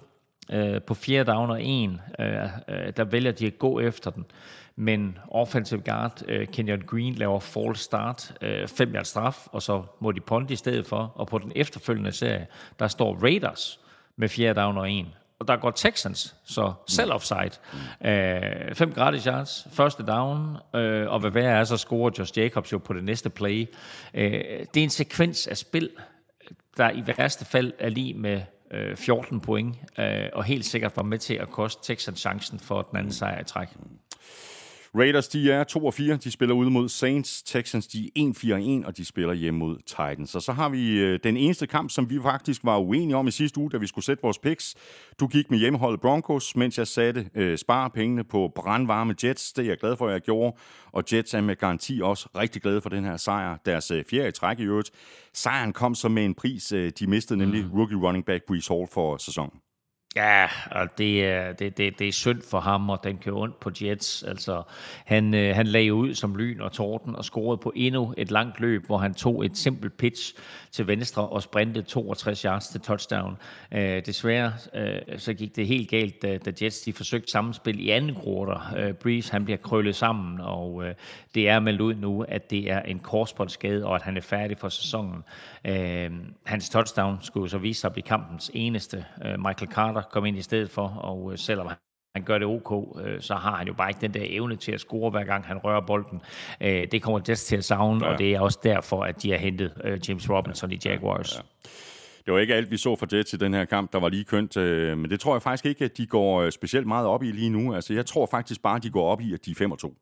Øh, på fjerde down og en, øh, øh, der vælger de at gå efter den men offensive guard uh, Kenyon Green laver false start, uh, fem yards straf, og så må de ponte i stedet for. Og på den efterfølgende serie, der står Raiders med fjerde down og en. Og der går Texans, så selv offside. Uh, fem gratis yards, første down, uh, og hvad værre er, så scorer Josh Jacobs jo på det næste play. Uh, det er en sekvens af spil, der i værste fald er lige med 14 point, og helt sikkert var med til at koste Texans chancen for den anden sejr i træk. Raiders, de er 2 og 4. De spiller ude mod Saints. Texans, de er 1-4-1, og de spiller hjemme mod Titans. Og så har vi øh, den eneste kamp, som vi faktisk var uenige om i sidste uge, da vi skulle sætte vores picks. Du gik med hjemmeholdet Broncos, mens jeg satte øh, sparepengene på brandvarme Jets. Det er jeg glad for, at jeg gjorde. Og Jets er med garanti også rigtig glade for den her sejr. Deres øh, fjerde i træk i øvrigt. Sejren kom så med en pris. Øh, de mistede nemlig mm. rookie running back Brees Hall for sæsonen. Ja, og det er, det, det, det er synd for ham, og den kan ondt på Jets. Altså, han, øh, han lagde ud som lyn og torden og scorede på endnu et langt løb, hvor han tog et simpelt pitch til venstre og sprintede 62 yards til touchdown. Øh, desværre øh, så gik det helt galt, da, da Jets de forsøgte samspil i anden quarter. Øh, Breeze han bliver krøllet sammen, og øh, det er meldt ud nu, at det er en korsbåndsskade, og at han er færdig for sæsonen. Øh, hans touchdown skulle så vise sig at blive kampens eneste. Øh, Michael Carter kom ind i stedet for, og øh, selvom han gør det ok, øh, så har han jo bare ikke den der evne til at score, hver gang han rører bolden. Øh, det kommer Jets til at savne, ja. og det er også derfor, at de har hentet øh, James Robinson i Jaguars. Ja. Det var ikke alt, vi så for Jets i den her kamp, der var lige kønt, men det tror jeg faktisk ikke, at de går specielt meget op i lige nu. Altså, jeg tror faktisk bare, at de går op i, at de er 5 2.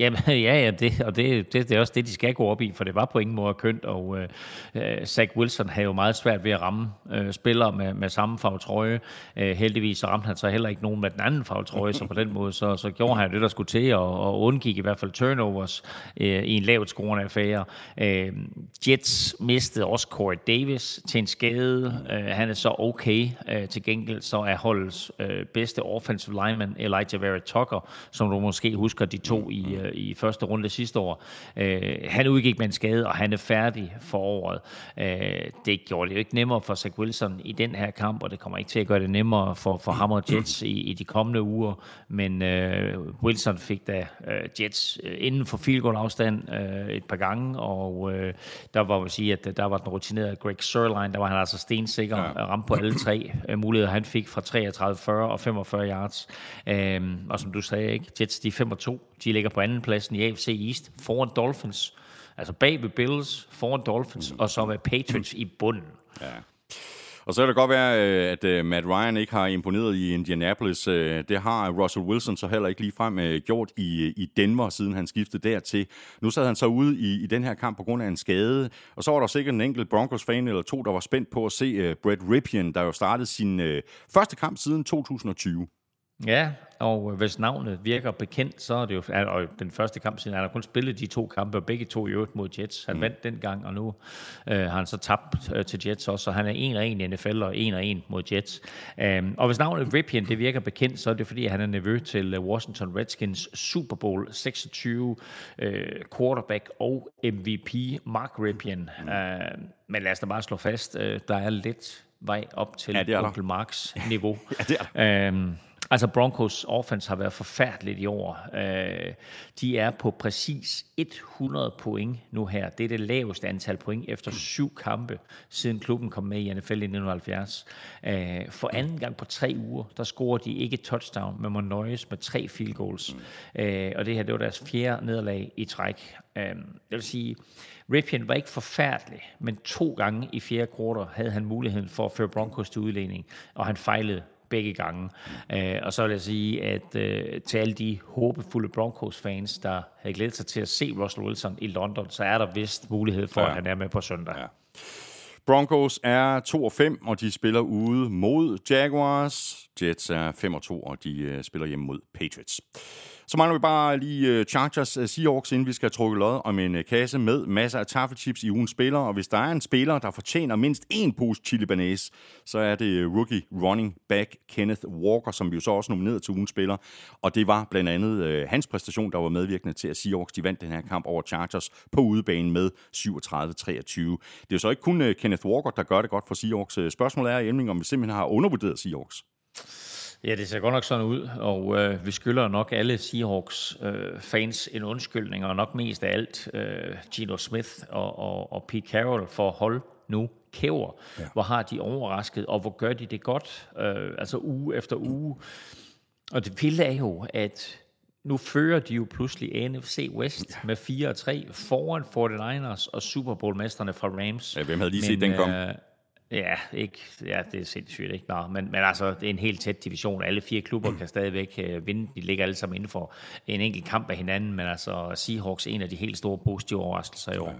Jamen, ja, ja, det, og det, det, det er også det, de skal gå op i, for det var på ingen måde kønt, og øh, øh, Zach Wilson havde jo meget svært ved at ramme øh, spillere med, med samme farve trøje. Øh, heldigvis så ramte han så heller ikke nogen med den anden farve trøje, så på den måde så, så gjorde han det, der skulle til, og, og undgik i hvert fald turnovers øh, i en lavt scorende affære. Øh, Jets mistede også Corey Davis til en skade. Øh, han er så okay. Øh, til gengæld så er holdets øh, bedste offensive lineman, Elijah Vera Tucker, som du måske husker, de to i øh, øh, i første runde sidste år. Øh, han udgik med en skade, og han er færdig for året. Øh, det gjorde det jo ikke nemmere for Zach Wilson i den her kamp, og det kommer ikke til at gøre det nemmere for, for ham og Jets i, i de kommende uger. Men øh, Wilson fik da øh, Jets øh, inden for field goal afstand øh, et par gange, og øh, der var man sige, at der var den rutinerede Greg Sørlein, der var han altså stensikker ja. ramt på alle tre øh, muligheder, han fik fra 33, 40 og 45 yards. Øh, og som du sagde, ikke? Jets de 5 og 2, de ligger på anden pladsen i AFC East foran Dolphins. Altså bag ved Bills, foran Dolphins, mm. og så med Patriots i bunden. Ja. Og så kan det godt være, øh, at øh, Matt Ryan ikke har imponeret i Indianapolis. Øh, det har Russell Wilson så heller ikke lige frem gjort i, i Denver, siden han skiftede dertil. Nu sad han så ude i, i den her kamp på grund af en skade, og så var der sikkert en enkelt Broncos-fan eller to, der var spændt på at se Brett Ripien, der jo startede sin første kamp siden 2020. Ja, og hvis navnet virker bekendt, så er det jo, og den første kamp siden, han har kun spillet de to kampe, og begge to i øvrigt mod Jets. Han mm. vandt den gang, og nu øh, har han så tabt øh, til Jets også, så han er en og en i NFL, og en og en mod Jets. Um, og hvis navnet Ripien, det virker bekendt, så er det fordi, han er nevø til øh, Washington Redskins Super Bowl 26 øh, quarterback og MVP Mark Ripien. Mm. Uh, men lad os da bare slå fast, øh, der er lidt vej op til ja, onkel Marks niveau. ja, det er um, Altså Broncos offense har været forfærdeligt i år. Øh, de er på præcis 100 point nu her. Det er det laveste antal point efter syv kampe, siden klubben kom med i NFL i 1970. Øh, for anden gang på tre uger, der scorer de ikke touchdown, men må nøjes med tre field goals. Øh, og det her, det var deres fjerde nederlag i træk. Øh, jeg vil sige, Ripien var ikke forfærdelig, men to gange i fjerde kvartal havde han muligheden for at føre Broncos til udlægning, og han fejlede begge gange. Øh, og så vil jeg sige, at øh, til alle de håbefulde Broncos-fans, der havde glædet sig til at se Russell Wilson i London, så er der vist mulighed for, ja. at han er med på søndag. Ja. Broncos er 2 og 5, og de spiller ude mod Jaguars. Jets er 5 og 2, og de øh, spiller hjemme mod Patriots. Så mangler vi bare lige øh, Chargers øh, Seahawks, inden vi skal trukke lod om en øh, kasse med masser af taffelchips i ugen spiller. Og hvis der er en spiller, der fortjener mindst en pose chili banase, så er det rookie running back Kenneth Walker, som vi jo så også nomineret til ugen spiller. Og det var blandt andet øh, hans præstation, der var medvirkende til, at Seahawks de vandt den her kamp over Chargers på udebanen med 37-23. Det er jo så ikke kun øh, Kenneth Walker, der gør det godt for Seahawks. Spørgsmålet er, Emling, om vi simpelthen har undervurderet Seahawks. Ja, det ser godt nok sådan ud, og øh, vi skylder nok alle Seahawks øh, fans en undskyldning, og nok mest af alt øh, Gino Smith og, og, og Pete Carroll for at holde nu kæver. Ja. Hvor har de overrasket, og hvor gør de det godt, øh, altså uge efter uge. Og det vilde er jo, at nu fører de jo pludselig NFC West med 4 og 3 foran 49ers og Super Bowl-mesterne fra Rams. Ja, hvem havde lige set den komme? Øh, Ja, ikke, ja, det er sindssygt, ikke? Nå, men, men altså, det er en helt tæt division. Alle fire klubber kan stadigvæk øh, vinde. De ligger alle sammen inden for en enkelt kamp af hinanden, men altså Seahawks en af de helt store positive overraskelser i år. Ja.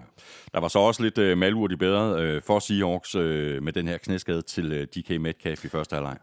Der var så også lidt øh, malurt i bedre øh, for Seahawks øh, med den her knæskade til øh, DK Metcalf i første halvleg.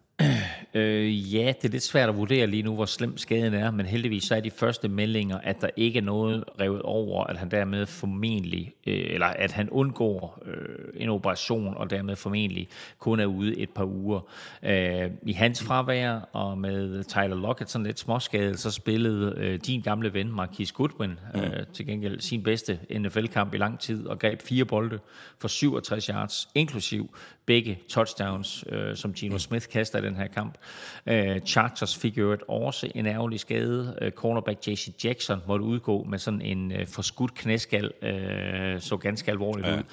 Øh, ja, det er lidt svært at vurdere lige nu, hvor slem skaden er, men heldigvis så er de første meldinger, at der ikke er noget revet over, at han dermed formentlig, øh, eller at han undgår øh, en operation, og dermed formentlig kun er ude et par uger. Øh, I hans fravær, og med Tyler Lockett sådan lidt småskadet, så spillede øh, din gamle ven, Marquis Goodwin, øh, mm. til gengæld sin bedste NFL-kamp i lang tid, og greb fire bolde for 67 yards, inklusiv begge touchdowns, øh, som Gino Smith kaster i den her kamp. Øh, Chargers fik jo et også en ærgerlig skade. Øh, cornerback JC Jackson måtte udgå med sådan en øh, forskudt knæskal, øh, så ganske alvorligt ja. ud.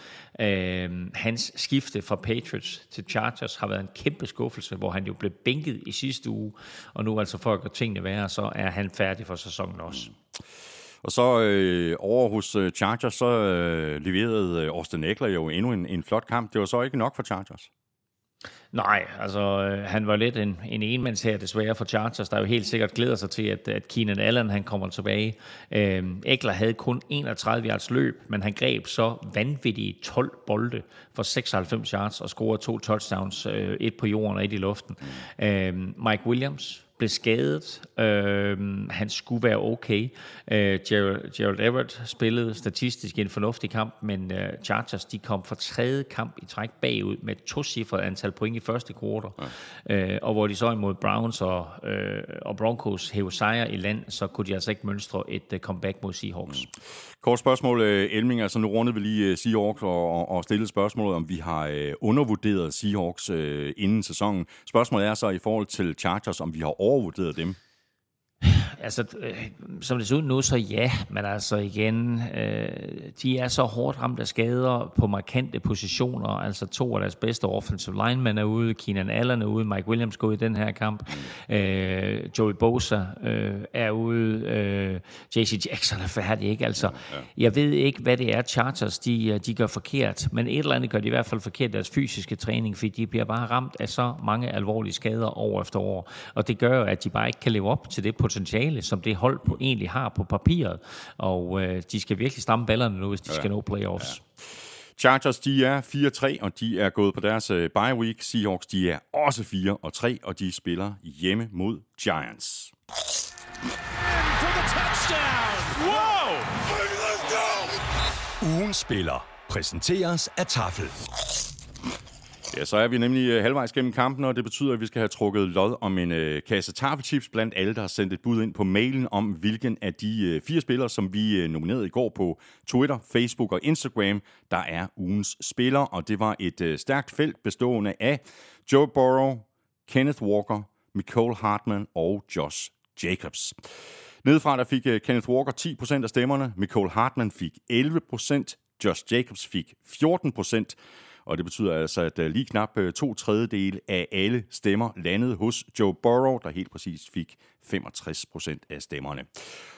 Øh, hans skifte fra Patriots til Chargers har været en kæmpe skuffelse, hvor han jo blev bænket i sidste uge, og nu altså for at gøre tingene værre, så er han færdig for sæsonen også. Mm. Og så øh, over hos øh, Chargers, så øh, leverede øh, Austin Eckler jo endnu en, en flot kamp. Det var så ikke nok for Chargers. Nej, altså øh, han var lidt en, en enmands her desværre for Chargers, der jo helt sikkert glæder sig til, at, at Keenan Allen han kommer tilbage. Øh, Eckler havde kun 31 yards løb, men han greb så vanvittige 12 bolde for 96 yards og scorede to touchdowns, øh, et på jorden og et i luften. Øh, Mike Williams, blev skadet. Øh, han skulle være okay. Øh, Gerald, Gerald Everett spillede statistisk en fornuftig kamp, men øh, Chargers de kom for tredje kamp i træk bagud med et tocifret antal point i første kvartal. Ja. Øh, og hvor de så imod Browns og, øh, og Broncos hævde sejre i land, så kunne de altså ikke mønstre et uh, comeback mod Seahawks. Mm. Kort spørgsmål, øh, Elming. Altså nu rundede vi lige øh, Seahawks og, og stillede spørgsmålet, om vi har øh, undervurderet Seahawks inden sæsonen. Spørgsmålet er så i forhold til Chargers, om vi har overvurderet dem altså, øh, som det ser ud nu, så ja, men altså igen, øh, de er så hårdt ramt af skader på markante positioner, altså to af deres bedste offensive linemen er ude, Keenan Allen er ude, Mike Williams går i den her kamp, øh, Joey Bosa øh, er ude, øh, JC Jackson er færdig, ikke? Altså, jeg ved ikke, hvad det er, Chargers, de, øh, de gør forkert, men et eller andet gør de i hvert fald forkert deres fysiske træning, fordi de bliver bare ramt af så mange alvorlige skader år efter år, og det gør jo, at de bare ikke kan leve op til det potentiale, potentiale, som det hold på, egentlig har på papiret. Og øh, de skal virkelig stramme ballerne nu, hvis de ja. skal nå playoffs. Ja. Chargers, de er 4-3, og de er gået på deres uh, bye week. Seahawks, de er også 4 og 3, og de spiller hjemme mod Giants. Ugen spiller præsenteres af Tafel. Ja, så er vi nemlig øh, halvvejs gennem kampen, og det betyder, at vi skal have trukket lod om en øh, kasse tafelchips blandt alle, der har sendt et bud ind på mailen om, hvilken af de øh, fire spillere, som vi øh, nominerede i går på Twitter, Facebook og Instagram, der er ugens spiller. Og det var et øh, stærkt felt bestående af Joe Burrow, Kenneth Walker, Nicole Hartman og Josh Jacobs. Nedefra der fik øh, Kenneth Walker 10% af stemmerne, Nicole Hartman fik 11%, Josh Jacobs fik 14%, og det betyder altså, at øh, lige knap øh, to tredjedele af alle stemmer landede hos Joe Burrow, der helt præcis fik 65 procent af stemmerne.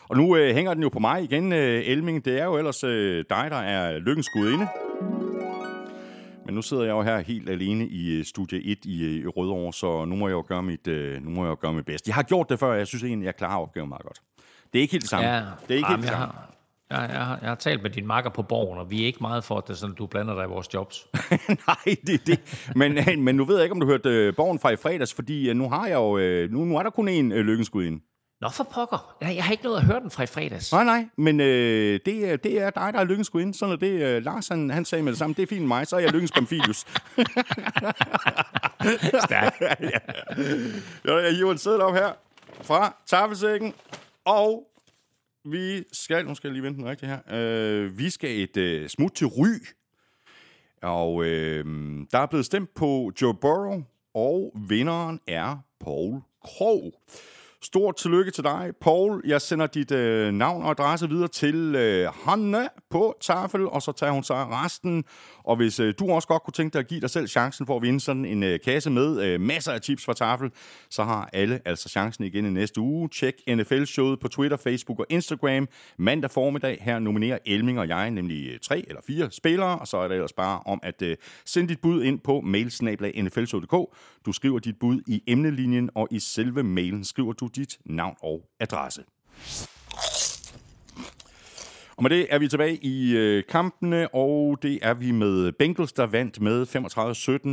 Og nu øh, hænger den jo på mig igen, øh, Elming. Det er jo ellers øh, dig, der er lykkens inde. Men nu sidder jeg jo her helt alene i øh, studie 1 i, Rødovre, så nu må jeg jo gøre mit, nu må jeg jo gøre mit bedste. Jeg har gjort det før, og jeg synes egentlig, jeg klarer opgaven meget godt. Det er ikke helt det samme. Ja, det er ikke helt det samme. Har, jeg, jeg, har, jeg har talt med din makker på borgen, og vi er ikke meget for, at det sådan, du blander dig i vores jobs. Nej, det det. Men, men nu ved jeg ikke, om du hørte øh, borgen fra i fredags, fordi øh, nu har jeg jo, øh, nu, nu er der kun én øh, lykkenskud ind. Nå for pokker. Jeg, jeg har ikke noget at høre den fra i fredags. Nej, nej, men øh, det, det er dig, der er lykkens ind. Sådan er det. Øh, Lars, han, han sagde med det samme. Det er fint med mig, så er jeg lykkens Pamphilius. Stærk. ja. Jeg hiver en sædel op her fra tafelsækken, og vi skal, nu skal jeg lige vente den rigtige her, øh, vi skal et øh, smut til Ry, og øh, der er blevet stemt på Joe Burrow, og vinderen er Paul Krog. Stort tillykke til dig, Paul. Jeg sender dit øh, navn og adresse videre til øh, Hanna på tafel, og så tager hun sig resten. Og hvis øh, du også godt kunne tænke dig at give dig selv chancen for at vinde sådan en øh, kasse med øh, masser af tips fra tafel, så har alle altså chancen igen i næste uge. Tjek NFL-showet på Twitter, Facebook og Instagram. Mandag formiddag her nominerer Elming og jeg nemlig øh, tre eller fire spillere, og så er det ellers bare om at øh, sende dit bud ind på mailsnablag.nflshow.dk. Du skriver dit bud i emnelinjen, og i selve mailen skriver du dit navn og adresse. Og med det er vi tilbage i øh, kampene, og det er vi med Bengals, der vandt med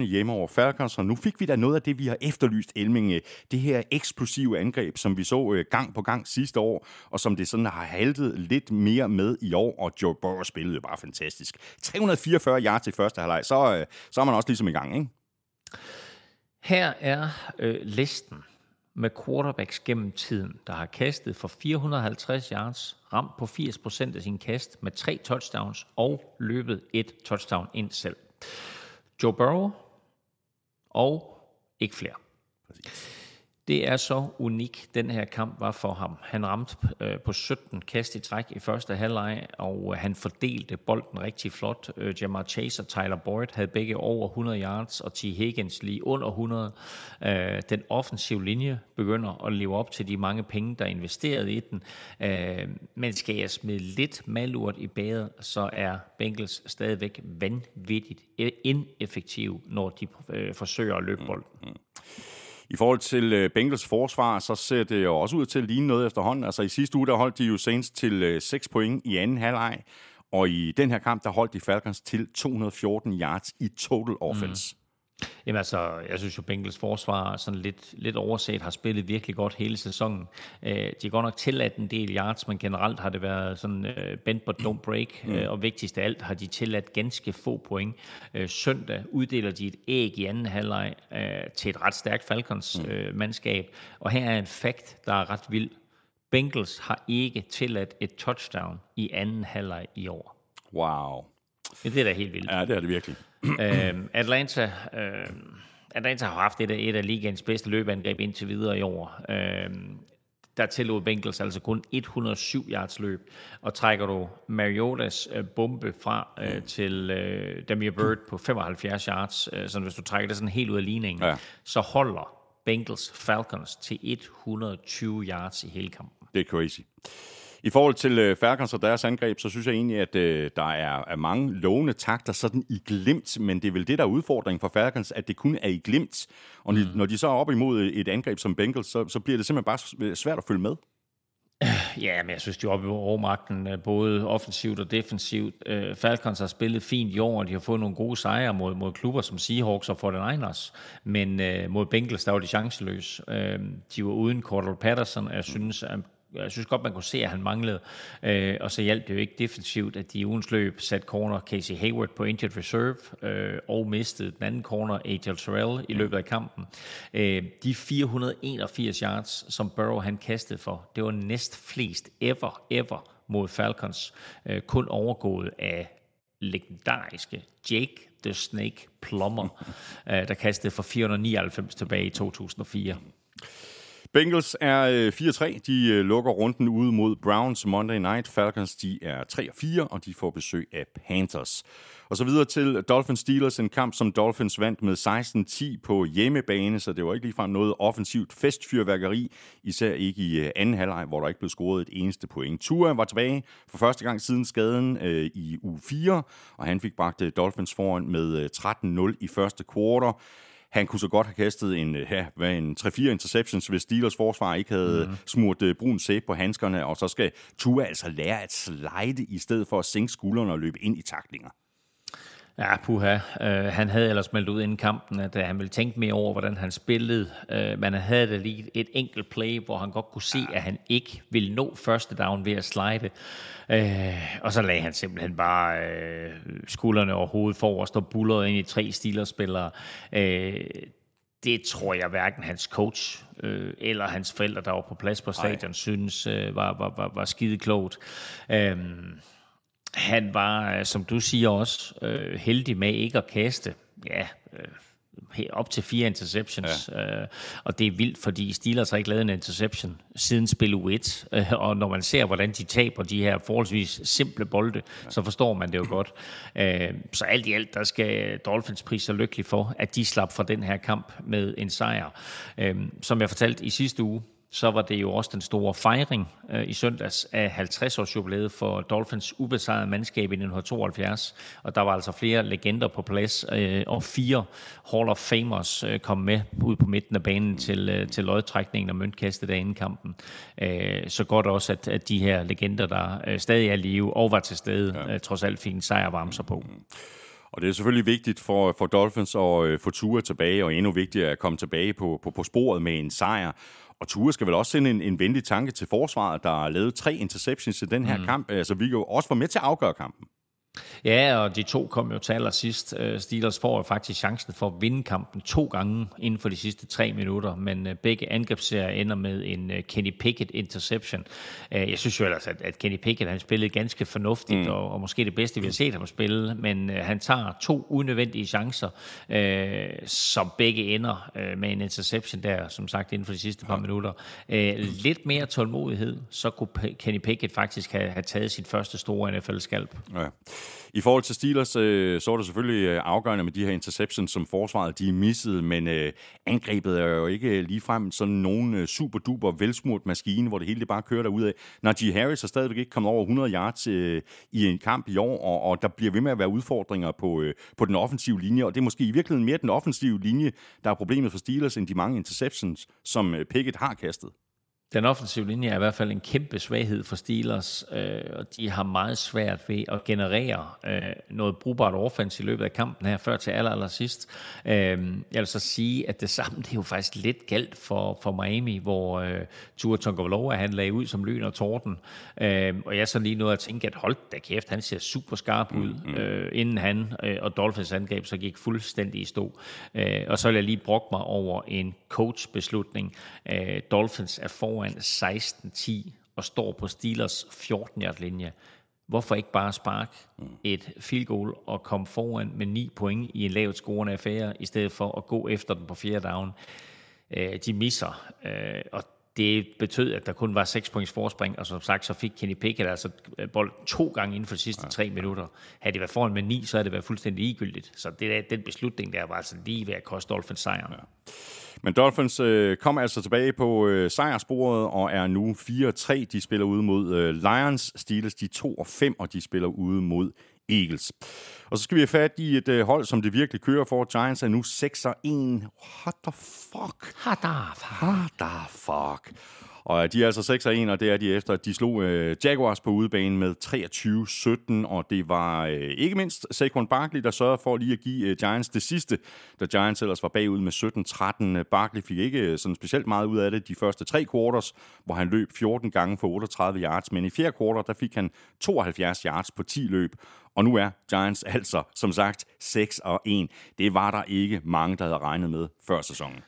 35-17 hjemme over Falcons. Og nu fik vi da noget af det, vi har efterlyst, Elminge. Øh, det her eksplosive angreb, som vi så øh, gang på gang sidste år, og som det sådan har haltet lidt mere med i år. Og Joe Burrow spillede jo bare fantastisk. 344 yards i første halvleg, så, øh, så er man også ligesom i gang, ikke? Her er øh, listen med quarterbacks gennem tiden, der har kastet for 450 yards, ramt på 80% af sin kast med tre touchdowns og løbet et touchdown ind selv. Joe Burrow og ikke flere. Præcis. Det er så unik, den her kamp var for ham. Han ramte øh, på 17 kast i træk i første halvleg, og øh, han fordelte bolden rigtig flot. Øh, Jamar Chase og Tyler Boyd havde begge over 100 yards, og T. Higgins lige under 100. Øh, den offensive linje begynder at leve op til de mange penge, der er investeret i den. Øh, men skal jeg smide lidt malurt i badet, så er Bengals stadigvæk vanvittigt ineffektiv, når de øh, forsøger at løbe bolden. Mm-hmm. I forhold til øh, Bengals forsvar, så ser det jo også ud til at ligne noget efterhånden. Altså i sidste uge, der holdt de jo Saints til øh, 6 point i anden halvleg, og i den her kamp, der holdt de Falcons til 214 yards i total offense. Mm. Jamen altså, jeg synes jo, Bengals forsvar sådan lidt, lidt overset har spillet virkelig godt hele sæsonen. Øh, de har godt nok tilladt en del yards, men generelt har det været sådan uh, bend but don't break, mm. uh, og vigtigst af alt har de tilladt ganske få point. Uh, søndag uddeler de et æg i anden halvleg uh, til et ret stærkt Falcons-mandskab, mm. og her er en fact, der er ret vild. Bengals har ikke tilladt et touchdown i anden halvleg i år. Wow. Det er da helt vildt. Ja, det er det virkelig. Øh, Atlanta, øh, Atlanta har haft et af, et af ligaens bedste løbeangreb indtil videre i år. Øh, der tillod Bengals altså kun 107 yards løb, og trækker du Mariotas øh, bombe fra øh, til øh, Damir Bird på 75 yards, øh, så hvis du trækker det sådan helt ud af ligningen, ja. så holder Bengals Falcons til 120 yards i hele kampen. Det er crazy. I forhold til øh, Falcons og deres angreb, så synes jeg egentlig, at øh, der er, er mange lovende takter sådan i glimt, men det er vel det, der er udfordringen for Falcons, at det kun er i glimt. Og mm. når de så er op imod et angreb som Bengals, så, så bliver det simpelthen bare svært at følge med. Ja, men jeg synes, de er oppe i overmagten, øh, både offensivt og defensivt. Øh, Falcons har spillet fint i år, og de har fået nogle gode sejre mod, mod klubber som Seahawks og 49ers. Men uh, mod Bengals, der var de chanceløse. Uh, de var uden Cordell Patterson, og jeg synes, at jeg synes godt, man kunne se, at han manglede. Øh, og så hjalp det jo ikke defensivt, at de i ugens løb satte corner Casey Hayward på injured reserve øh, og mistede den anden corner, A.J. Terrell, i løbet af kampen. Øh, de 481 yards, som Burrow han kastede for, det var næst flest ever, ever mod Falcons. Øh, kun overgået af legendariske Jake the Snake Plummer, øh, der kastede for 499 tilbage i 2004. Bengals er øh, 4-3. De øh, lukker runden ude mod Browns Monday Night. Falcons de er 3-4, og de får besøg af Panthers. Og så videre til Dolphins Steelers, en kamp, som Dolphins vandt med 16-10 på hjemmebane, så det var ikke ligefrem noget offensivt festfyrværkeri, især ikke i øh, anden halvleg, hvor der ikke blev scoret et eneste point. Tua var tilbage for første gang siden skaden øh, i u 4, og han fik bragt Dolphins foran med 13-0 i første kvartal. Han kunne så godt have kastet en, øh, ja, hvad, en 3-4 interceptions, hvis Steelers forsvar ikke havde mm. smurt uh, brun sæbe på handskerne, og så skal Tua altså lære at slide i stedet for at sænke skuldrene og løbe ind i taklinger. Ja, puha. Uh, han havde ellers meldt ud inden kampen, at uh, han ville tænke mere over, hvordan han spillede. Uh, men han havde da lige et enkelt play, hvor han godt kunne se, at han ikke ville nå første down ved at slide. Uh, og så lagde han simpelthen bare uh, skuldrene over hovedet forrest og bullerede ind i tre stilerspillere. Uh, det tror jeg hverken hans coach øh, eller hans forældre, der var på plads på stadion, Ej. synes øh, var, var, var, var skide klogt. Øh, han var, øh, som du siger også, øh, heldig med ikke at kaste. Ja, øh, op til fire interceptions. Ja. Øh, og det er vildt, fordi Steelers har ikke lavet en interception siden spil U1. Øh, og når man ser, hvordan de taber de her forholdsvis simple bolde, ja. så forstår man det jo godt. Øh, så alt i alt, der skal Dolphins prise sig lykkelig for, at de slap fra den her kamp med en sejr. Øh, som jeg fortalte i sidste uge, så var det jo også den store fejring øh, i søndags af 50-års jubilæet for Dolphins ubesejrede mandskab i 1972. Og der var altså flere legender på plads, øh, og fire Hall of Famers øh, kom med ud på midten af banen til, øh, til lodtrækningen og møntkastet inden kampen. Øh, så godt også, at, at de her legender, der øh, stadig er live og var til stede, ja. øh, trods alt fik en sejr varme sig på. Og det er selvfølgelig vigtigt for, for Dolphins at øh, få Ture tilbage, og endnu vigtigere at komme tilbage på, på, på sporet med en sejr. Og Ture skal vel også sende en, en venlig tanke til forsvaret, der har lavet tre interceptions i den her mm. kamp. Altså, vi kan jo også få med til at afgøre kampen. Ja, og de to kom jo til allersidst. Øh, Steelers får jo faktisk chancen for at vinde kampen to gange inden for de sidste tre minutter, men øh, begge angrebsserier ender med en øh, Kenny Pickett interception. Jeg synes jo ellers, at Kenny Pickett han spillede ganske fornuftigt, mm. og, og måske det bedste, vi har set ham spille, men han tager to unødvendige chancer, øh, som begge ender med en interception der, som sagt, inden for de sidste par ja. minutter. Lidt mere tålmodighed, så kunne Kenny Pickett faktisk have, have taget sit første store NFL-skalp. Ja. I forhold til Steelers, øh, så er det selvfølgelig øh, afgørende med de her interceptions, som forsvaret de missede, men øh, angrebet er jo ikke øh, ligefrem sådan nogen øh, super-duper velsmurt maskine, hvor det hele det bare kører derudad. Najee Harris har stadigvæk ikke kommet over 100 yards øh, i en kamp i år, og, og der bliver ved med at være udfordringer på, øh, på den offensive linje, og det er måske i virkeligheden mere den offensive linje, der er problemet for Steelers, end de mange interceptions, som øh, Pickett har kastet. Den offensive linje er i hvert fald en kæmpe svaghed for Steelers, øh, og de har meget svært ved at generere øh, noget brugbart offense i løbet af kampen her, før til aller, aller sidst. Øh, jeg vil så sige, at det samme det er jo faktisk lidt galt for, for Miami, hvor øh, Tua Tagovailoa han lagde ud som lyn og torden. Øh, og jeg så lige noget at tænke, at hold da kæft, han ser super skarp ud, mm-hmm. øh, inden han øh, og Dolphins angreb så gik fuldstændig i stå. Øh, og så vil jeg lige brokke mig over en coach-beslutning. Øh, Dolphins er for foran 16-10 og står på Steelers 14-yard linje. Hvorfor ikke bare sparke et field goal og komme foran med 9 point i en lavt scorende affære, i stedet for at gå efter den på fjerde down? Øh, de misser, øh, og det betød, at der kun var 6 points forspring, og som sagt, så fik Kenny Pickett altså bold to gange inden for de sidste tre minutter. Havde det været foran med 9, så havde det været fuldstændig ligegyldigt. Så det, den beslutning der var altså lige ved at koste Dolphins sejren. Ja. Men Dolphins øh, kommer altså tilbage på øh, sejrsporet og er nu 4-3. De spiller ude mod øh, Lions. Steelers de 2 og 5, og de spiller ude mod Eagles. Og så skal vi have fat i et øh, hold, som det virkelig kører for. Giants er nu 6 og 1. What the fuck? What the fuck? What the fuck? Og de er altså 6 1, og det er de efter, at de slog øh, Jaguars på udebane med 23-17, og det var øh, ikke mindst Saquon Barkley, der sørgede for lige at give øh, Giants det sidste, da Giants ellers var bagud med 17-13. Øh, Barkley fik ikke øh, sådan specielt meget ud af det de første tre quarters, hvor han løb 14 gange for 38 yards, men i fjerde quarter, der fik han 72 yards på 10 løb, og nu er Giants altså, som sagt, 6 og 1. Det var der ikke mange, der havde regnet med før sæsonen.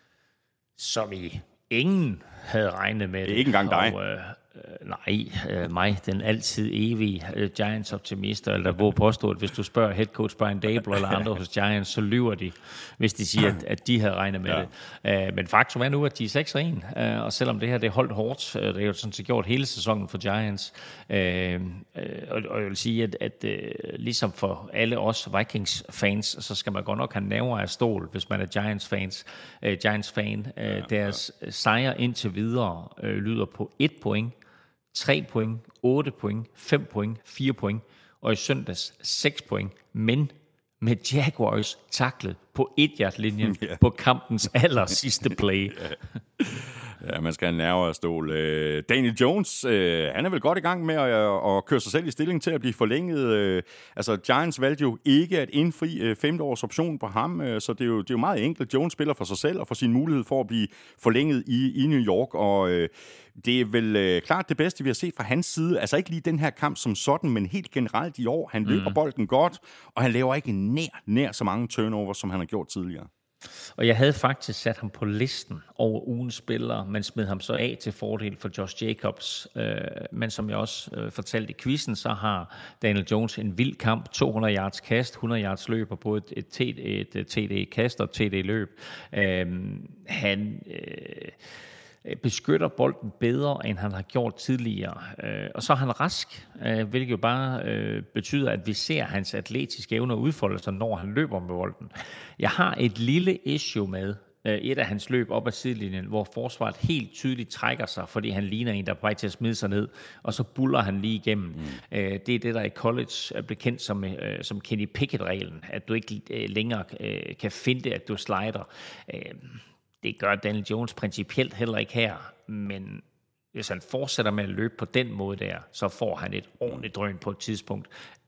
Som i ingen havde regnet med det. Ikke engang dig. Og, øh, Øh, nej, øh, mig, den altid evige øh, Giants-optimist, eller hvor påstå, at hvis du spørger head coach Brian Dable eller andre hos Giants, så lyver de, hvis de siger, at, at de havde regnet med ja. det. Øh, men faktum er nu, at de er 6-1, øh, og selvom det her det er holdt hårdt, øh, det er jo sådan set gjort hele sæsonen for Giants, øh, og, og jeg vil sige, at, at øh, ligesom for alle os Vikings-fans, så skal man godt nok have næver af stål, hvis man er Giants-fans. Øh, Giants-fan, øh, ja, deres ja. sejre indtil videre øh, lyder på et point 3 point, 8 point, 5 point, 4 point, og i søndags 6 point, men med Jaguars taklet på et linjen yeah. på kampens aller sidste play. Ja, man skal have nerver af stål. Øh, Daniel Jones, øh, han er vel godt i gang med at, at køre sig selv i stilling til at blive forlænget. Øh, altså, Giants valgte jo ikke at indfri femte års option på ham, så det er, jo, det er jo meget enkelt. Jones spiller for sig selv og for sin mulighed for at blive forlænget i, i New York, og det er vel klart det bedste, vi har set fra hans side. Altså ikke lige den her kamp som sådan, men helt generelt i år. Han løber mm. bolden godt, og han laver ikke nær, nær så mange turnovers, som han har gjort tidligere. Og jeg havde faktisk sat ham på listen over ugens spillere, men smed ham så af til fordel for Josh Jacobs. Øh, men som jeg også øh, fortalte i quizzen, så har Daniel Jones en vild kamp. 200 yards kast, 100 yards løb og både et, et, øh, et TD-kast og et TD-løb. Han... Øh, beskytter bolden bedre, end han har gjort tidligere. Øh, og så er han rask, øh, hvilket jo bare betyder, at vi ser hans atletiske evner udfolde sig, når han løber med bolden. Jeg har et lille issue med, et af hans løb op ad sidelinjen, hvor forsvaret helt tydeligt trækker sig, fordi han ligner en, der er på vej til at smide sig ned, og så buller han lige igennem. Mm. Det er det, der i college er bekendt som, som Kenny Pickett-reglen, at du ikke længere kan finde, at du slider. Det gør Daniel Jones principielt heller ikke her, men hvis han fortsætter med at løbe på den måde der, så får han et ordentligt drøn på et tidspunkt.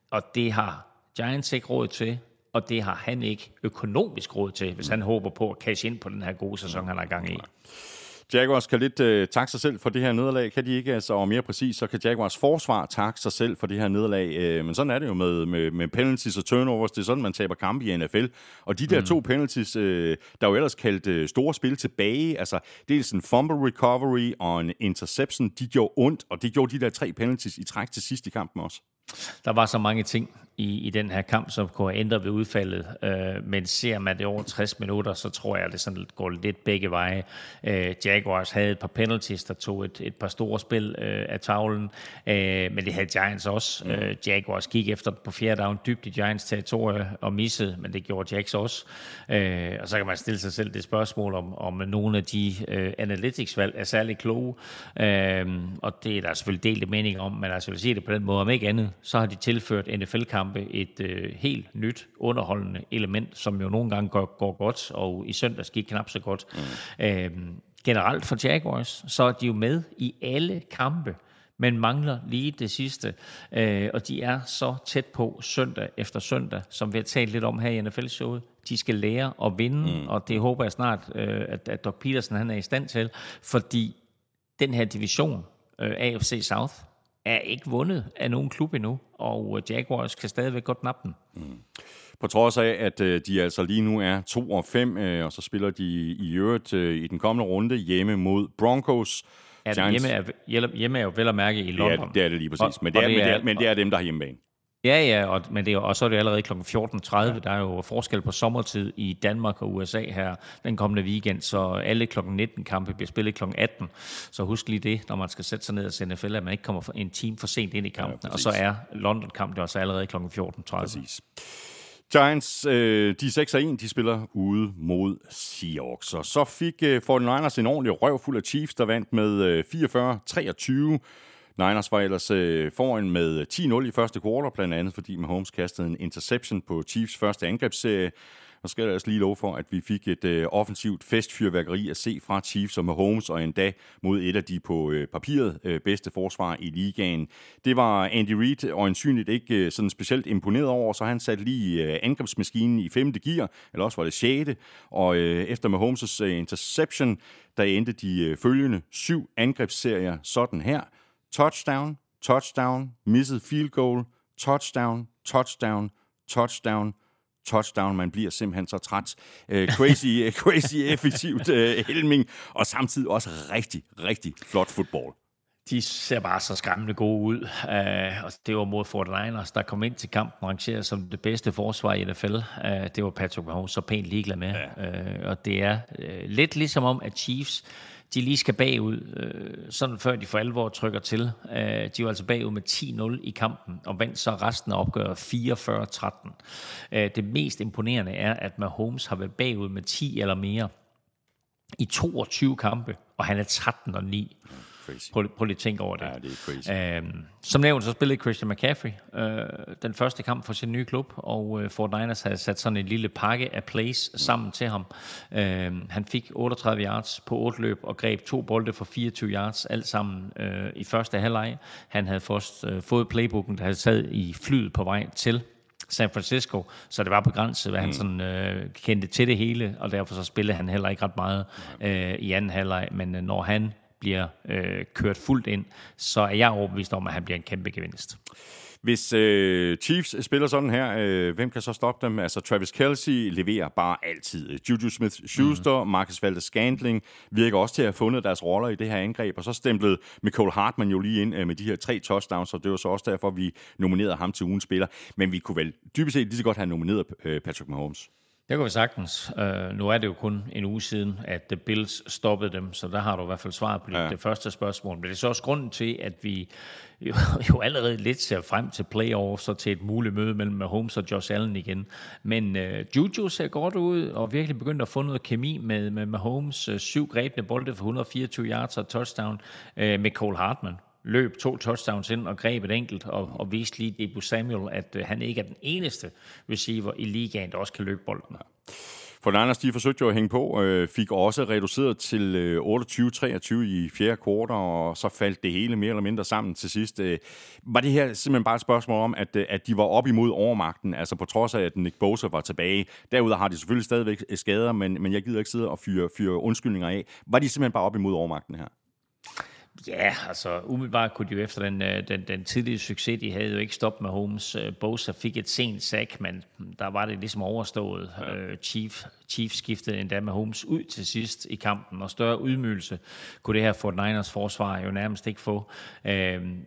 Og det har Giants ikke råd til, og det har han ikke økonomisk råd til, hvis han håber på at cash ind på den her gode sæson, han er gang i. Jaguars kan lidt øh, takke sig selv for det her nederlag, kan de ikke? Altså, og mere præcis, så kan Jaguars forsvar takke sig selv for det her nederlag. Øh, men sådan er det jo med, med, med penalties og turnovers. Det er sådan, man taber kampe i NFL. Og de der mm. to penalties, øh, der er jo ellers kaldt øh, store spil tilbage, altså dels en fumble recovery og en interception, de gjorde ondt, og det gjorde de der tre penalties i træk til sidst i kampen også. Der var så mange ting i, i den her kamp, som kunne have ændret ved udfaldet. Øh, men ser man det over 60 minutter, så tror jeg, at det sådan går lidt begge veje. Øh, Jaguars havde et par penalties, der tog et, et par store spil øh, af tavlen, øh, men det havde Giants også. Mm. Øh, Jaguars gik efter på fjerde down dybt i Giants territorie og missede, men det gjorde Jacks også. Øh, og så kan man stille sig selv det spørgsmål, om, om nogle af de øh, analytics-valg er særlig kloge. Øh, og det er der selvfølgelig delt mening om, men altså vil sige det på den måde, om ikke andet, så har de tilført NFL-kampe et øh, helt nyt, underholdende element, som jo nogle gange går, går godt, og i søndags gik knap så godt. Mm. Øhm, generelt for Jaguars, så er de jo med i alle kampe, men mangler lige det sidste. Øh, og de er så tæt på søndag efter søndag, som vi har talt lidt om her i NFL-showet. De skal lære at vinde, mm. og det håber jeg snart, øh, at, at Doc Peterson han er i stand til, fordi den her division, øh, AFC South, er ikke vundet af nogen klub endnu, og øh, Jaguars kan stadigvæk godt nappe den. Mm. På trods af, at øh, de altså lige nu er 2 og 5, øh, og så spiller de i øvrigt i den kommende runde hjemme mod Broncos. Ja, hjemme, er, hjemme er jo vel at mærke i London. Ja, det er det lige præcis, men det er, det er, men det er dem, der har hjemmebane. Ja, ja, og, men det er, og så er det allerede kl. 14.30. Ja. Der er jo forskel på sommertid i Danmark og USA her den kommende weekend, så alle kl. 19 kampe bliver spillet kl. 18. Så husk lige det, når man skal sætte sig ned og se NFL, at man ikke kommer en time for sent ind i kampen. Ja, og så er London-kampen også allerede kl. 14.30. Præcis. Giants, øh, de 6 1, de spiller ude mod Seahawks. Og så fik øh, 49ers en ordentlig røv fuld af Chiefs, der vandt med øh, 44-23. Niners var ellers øh, foran med 10-0 i første kvartal, blandt andet fordi Mahomes kastede en interception på Chiefs første angrebsserie. Og skal jeg altså lige love for, at vi fik et øh, offensivt festfyrværkeri at se fra Chiefs og Mahomes, og endda mod et af de på øh, papiret øh, bedste forsvar i ligaen. Det var Andy Reid øjensynligt ikke øh, sådan specielt imponeret over, så han satte lige øh, angrebsmaskinen i femte gear, eller også var det sjette, og øh, efter Mahomes' øh, interception, der endte de øh, følgende syv angrebsserier sådan her – touchdown, touchdown, misset field goal, touchdown, touchdown, touchdown, touchdown. Man bliver simpelthen så træt. Uh, crazy, crazy effektivt uh, Helming, og samtidig også rigtig, rigtig flot fodbold. De ser bare så skræmmende gode ud. Uh, og det var mod Fort Niners, der kom ind til kampen rangeret som det bedste forsvar i NFL. Uh, det var Patrick Mahomes så pænt ligeglad med. Ja. Uh, og det er uh, lidt ligesom om, at Chiefs de lige skal bagud, øh, sådan før de for alvor trykker til. Øh, de var altså bagud med 10-0 i kampen, og vandt så resten af opgøret 44-13. Øh, det mest imponerende er, at Mahomes har været bagud med 10 eller mere i 22 kampe, og han er 13 og 9 crazy. Prøv, prøv lige at tænke over det. Ja, det er crazy. Øhm, som nævnt, så spillede Christian McCaffrey øh, den første kamp for sin nye klub, og øh, Fort Niners havde sat sådan en lille pakke af plays mm. sammen til ham. Øh, han fik 38 yards på 8 løb og greb to bolde for 24 yards, alt sammen øh, i første halvleg. Han havde først øh, fået playbooken, der havde sad i flyet på vej til San Francisco, så det var begrænset, hvad mm. han sådan, øh, kendte til det hele, og derfor så spillede han heller ikke ret meget øh, i anden halvleg, men øh, når han bliver øh, kørt fuldt ind, så er jeg overbevist om, at han bliver en kæmpe gevinst. Hvis øh, Chiefs spiller sådan her, øh, hvem kan så stoppe dem? Altså Travis Kelsey leverer bare altid. Juju Smith-Schuster, mm. Marcus Valdes-Scantling virker også til at have fundet deres roller i det her angreb, og så stemplede Nicole Hartman jo lige ind øh, med de her tre touchdowns, og det var så også derfor, vi nominerede ham til ugens spiller. Men vi kunne vel dybest set lige så godt have nomineret øh, Patrick Mahomes. Det kan vi sagtens. Uh, nu er det jo kun en uge siden, at The Bills stoppede dem, så der har du i hvert fald svaret på ja. det første spørgsmål. Men det er så også grunden til, at vi jo, jo allerede lidt ser frem til playoffs og til et muligt møde mellem Mahomes og Josh Allen igen. Men uh, Juju ser godt ud og virkelig begyndt at få noget kemi med, med Mahomes. Uh, syv grebne bolde for 124 yards og touchdown uh, med Cole Hartman løb to touchdowns ind og greb et enkelt, og, og viste lige Debo Samuel, at øh, han ikke er den eneste receiver i ligaen, der også kan løbe bolden. Ja. For Niners, de forsøgte jo at hænge på, øh, fik også reduceret til øh, 28-23 i fjerde kvartal, og så faldt det hele mere eller mindre sammen til sidst. Øh, var det her simpelthen bare et spørgsmål om, at, øh, at de var op imod overmagten, altså på trods af, at Nick Bosa var tilbage. Derudover har de selvfølgelig stadigvæk øh, skader, men, men jeg gider ikke sidde og fyre, fyre undskyldninger af. Var de simpelthen bare op imod overmagten her? Ja, altså umiddelbart kunne de jo efter den, øh, den, den tidlige succes, de havde jo ikke stoppet med Holmes. Øh, Bosa fik et sent sack, men der var det ligesom overstået. Ja. Chief, Chief skiftede endda med Holmes ud til sidst i kampen, og større udmygelse kunne det her Fort Niners forsvar jo nærmest ikke få.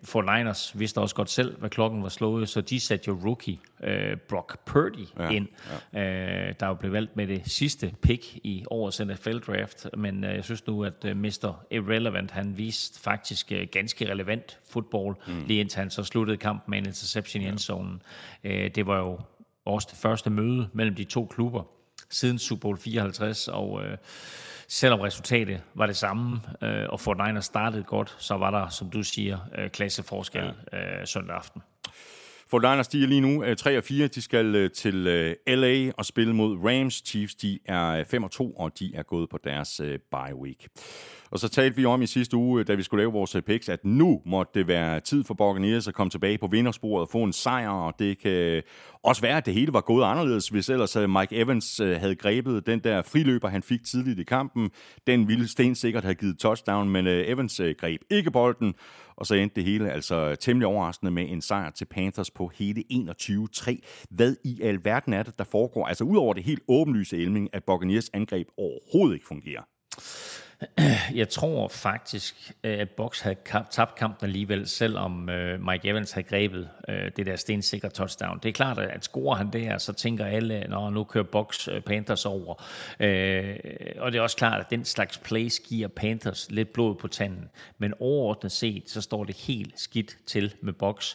Fort Niners vidste også godt selv, hvad klokken var slået, så de satte jo rookie Brock Purdy ja. ind, ja. der jo blev valgt med det sidste pick i årets NFL-draft, men jeg synes nu, at Mr. Irrelevant, han viste faktisk uh, ganske relevant fodbold, mm. lige indtil han så sluttede kampen med en interception i endzonen. Uh, det var jo også det første møde mellem de to klubber siden Super Bowl 54, og uh, selvom resultatet var det samme, uh, og Fort Niners startede godt, så var der, som du siger, uh, klasseforskel uh, søndag aften. For Niners, de er lige nu øh, 3 og 4. De skal øh, til øh, LA og spille mod Rams. Chiefs, de er 5 og 2, og de er gået på deres bye week. Og så talte vi om i sidste uge, da vi skulle lave vores picks, at nu måtte det være tid for Buccaneers at komme tilbage på vindersporet og få en sejr, og det kan også være, at det hele var gået anderledes, hvis ellers øh, Mike Evans øh, havde grebet den der friløber, han fik tidligt i kampen. Den ville Sten sikkert have givet touchdown, men øh, Evans greb ikke bolden, og så endte det hele altså temmelig overraskende med en sejr til Panthers på hele 21-3. Hvad i alverden er det, der foregår? Altså udover det helt åbenlyse elming, at Buccaneers angreb overhovedet ikke fungerer. Jeg tror faktisk, øh, at Box havde tabt kampen alligevel, selvom øh, Mike Evans havde grebet øh, det der stensikre touchdown. Det er klart, at scorer han der, så tænker alle, at nu kører Box Panthers over. Og det er også klart, at den slags plays giver Panthers lidt blod på tanden. Men overordnet set, så står det helt skidt til med Box.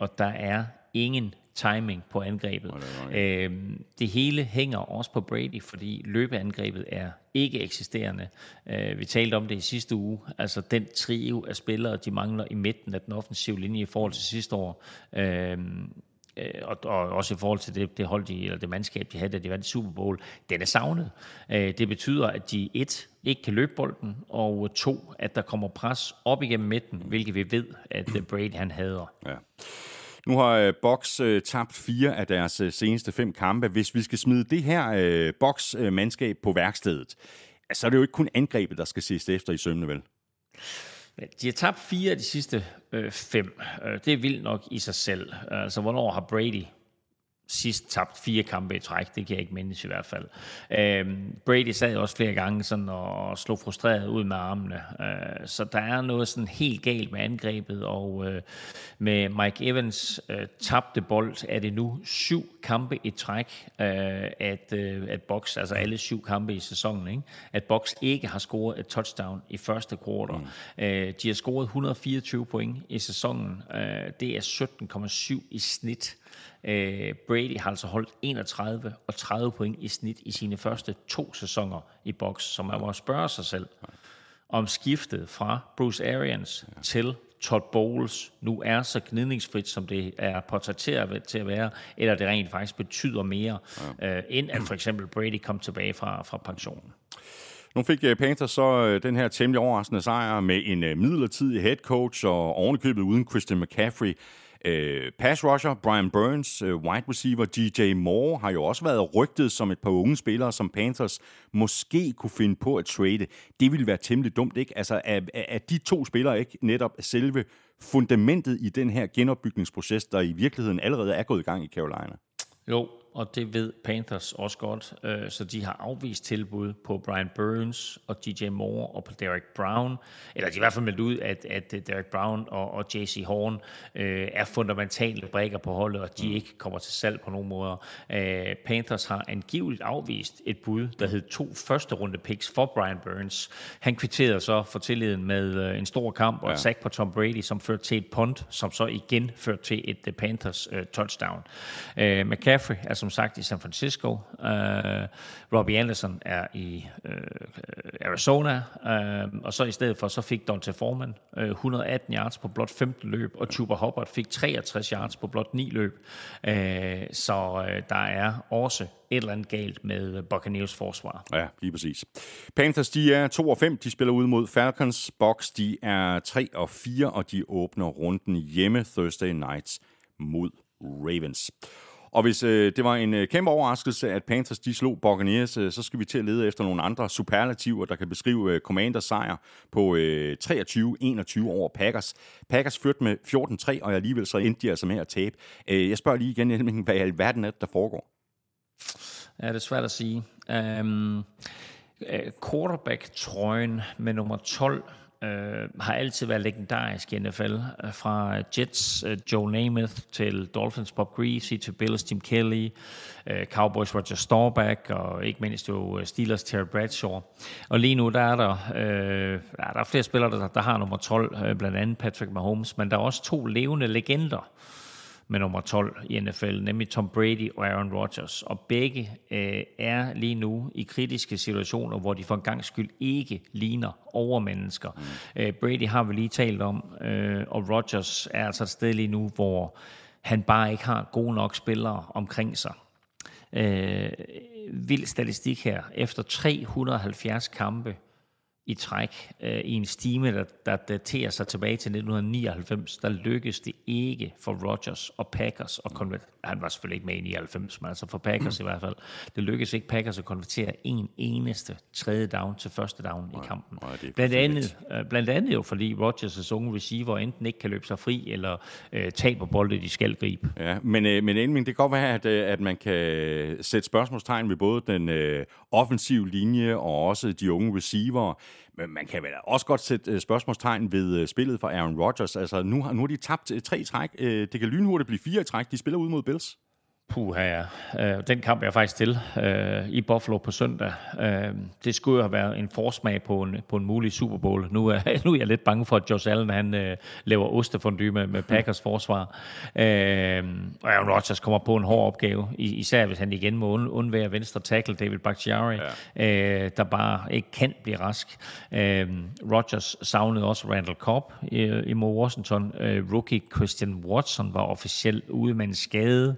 Og der er ingen timing på angrebet. Øh, det hele hænger også på Brady, fordi løbeangrebet er ikke eksisterende. Øh, vi talte om det i sidste uge. Altså den trio af spillere, de mangler i midten af den offensive linje i forhold til sidste år. Øh, og, og også i forhold til det, det hold, de, eller det mandskab, de havde, da de vandt Super Bowl, den er savnet. Det betyder, at de et, ikke kan løbe bolden, og to, at der kommer pres op igennem midten, hvilket vi ved, at Brady han hader. Ja. Nu har øh, Box øh, tabt fire af deres øh, seneste fem kampe. Hvis vi skal smide det her øh, Box-mandskab øh, på værkstedet, så er det jo ikke kun angrebet, der skal ses efter i sømne, vel? De har tabt fire af de sidste øh, fem. Øh, det er vildt nok i sig selv. Altså, hvornår har Brady sidst tabt fire kampe i træk, det kan jeg ikke mindes i hvert fald. Øhm, Brady sad også flere gange sådan og slog frustreret ud med armene, øh, så der er noget sådan helt galt med angrebet, og øh, med Mike Evans øh, tabte bold, er det nu syv kampe i træk, øh, at, øh, at Box, altså alle syv kampe i sæsonen, ikke? at Box ikke har scoret et touchdown i første kvartal. Mm. Øh, de har scoret 124 point i sæsonen, øh, det er 17,7 i snit, Øh, Brady har altså holdt 31 og 30 point i snit i sine første to sæsoner i boks, så man må spørge sig selv, om skiftet fra Bruce Arians ja. til Todd Bowles nu er så gnidningsfrit, som det er portrætteret til at være, eller det rent faktisk betyder mere, ja. øh, end at for eksempel Brady kom tilbage fra, fra pensionen. Nu fik øh, Panthers så øh, den her temmelig overraskende sejr med en midlertidig head coach og ovenikøbet uden Christian McCaffrey. Øh, pass rusher Brian Burns, øh, wide receiver DJ Moore har jo også været rygtet som et par unge spillere, som Panthers måske kunne finde på at trade. Det ville være temmelig dumt, ikke? Altså, er, er de to spillere ikke netop selve fundamentet i den her genopbygningsproces, der i virkeligheden allerede er gået i gang i Carolina? Jo, og det ved Panthers også godt, øh, så de har afvist tilbud på Brian Burns og DJ Moore og på Derek Brown, eller de har i hvert fald meldt ud, at, at Derek Brown og, og JC Horn øh, er fundamentale brækker på holdet, og de mm. ikke kommer til salg på nogen måder. Øh, Panthers har angiveligt afvist et bud, der hed to første runde picks for Brian Burns. Han kvitterede så for tilliden med øh, en stor kamp og ja. sack på Tom Brady, som førte til et punt, som så igen førte til et uh, Panthers uh, touchdown. Uh, McCaffrey er som som sagt i San Francisco. Uh, Robbie Anderson er i uh, Arizona. Uh, og så i stedet for, så fik Dante Foreman uh, 118 yards på blot 15 løb, og Chuba Hubbard fik 63 yards på blot 9 løb. Uh, så uh, der er også et eller andet galt med Buccaneers forsvar. Ja, lige præcis. Panthers, de er 2 og 5. De spiller ud mod Falcons. Box, de er 3 og 4, og de åbner runden hjemme Thursday nights mod Ravens. Og hvis øh, det var en øh, kæmpe overraskelse, at Panthers de slog Buccaneers, øh, så skal vi til at lede efter nogle andre superlativer, der kan beskrive øh, Commanders sejr på øh, 23-21 over Packers. Packers førte med 14-3, og alligevel så endte de altså med at tabe. Øh, jeg spørger lige igen, Helming, hvad i alverden er det, der foregår? Ja, det er svært at sige. Um, quarterback-trøjen med nummer 12 øh, har altid været legendarisk i NFL. Øh, fra Jets, øh, Joe Namath, til Dolphins, Bob Greasy, til Bills, Tim Kelly, øh, Cowboys, Roger Staubach, og ikke mindst jo øh, Steelers, Terry Bradshaw. Og lige nu, der er der, øh, der er flere spillere, der, der har nummer 12, øh, blandt andet Patrick Mahomes, men der er også to levende legender, med nummer 12 i NFL, nemlig Tom Brady og Aaron Rodgers. Og begge øh, er lige nu i kritiske situationer, hvor de for en gang skyld ikke ligner overmennesker. Mm. Øh, Brady har vi lige talt om, øh, og Rodgers er altså et sted lige nu, hvor han bare ikke har gode nok spillere omkring sig. Øh, vild statistik her. Efter 370 kampe i træk øh, i en stime, der, der daterer sig tilbage til 1999, der lykkedes det ikke for Rodgers og Packers at konvertere. Han var selvfølgelig ikke med i 99, men altså for Packers mm. i hvert fald. Det lykkedes ikke Packers at konvertere en eneste tredje down til første down nej, i kampen. Nej, blandt, andet, øh, blandt andet jo, fordi Rodgers' unge receiver enten ikke kan løbe sig fri, eller øh, taber boldet, de skal gribe. Ja, men, øh, men endelig, det kan godt være, at, øh, at man kan sætte spørgsmålstegn ved både den øh, offensive linje og også de unge receiver. Men man kan vel også godt sætte øh, spørgsmålstegn ved øh, spillet for Aaron Rodgers. Altså, nu har, nu har de tabt øh, tre træk. Det kan lynhurtigt blive fire træk. De spiller ud mod Bills. Puh, ja. Øh, den kamp er jeg faktisk til øh, i Buffalo på søndag. Øh, det skulle jo have været en forsmag på en, på en mulig Super Bowl. Nu er, nu er jeg lidt bange for, at Josh Allen han, øh, laver ostefondy med, med Packers forsvar. Øh, og Aaron Rodgers kommer på en hård opgave, især hvis han igen må undvære venstre tackle David Bakhtiari, ja. øh, der bare ikke kan blive rask. Øh, Rodgers savnede også Randall Cobb i, imod Washington. Øh, rookie Christian Watson var officielt ude med en skade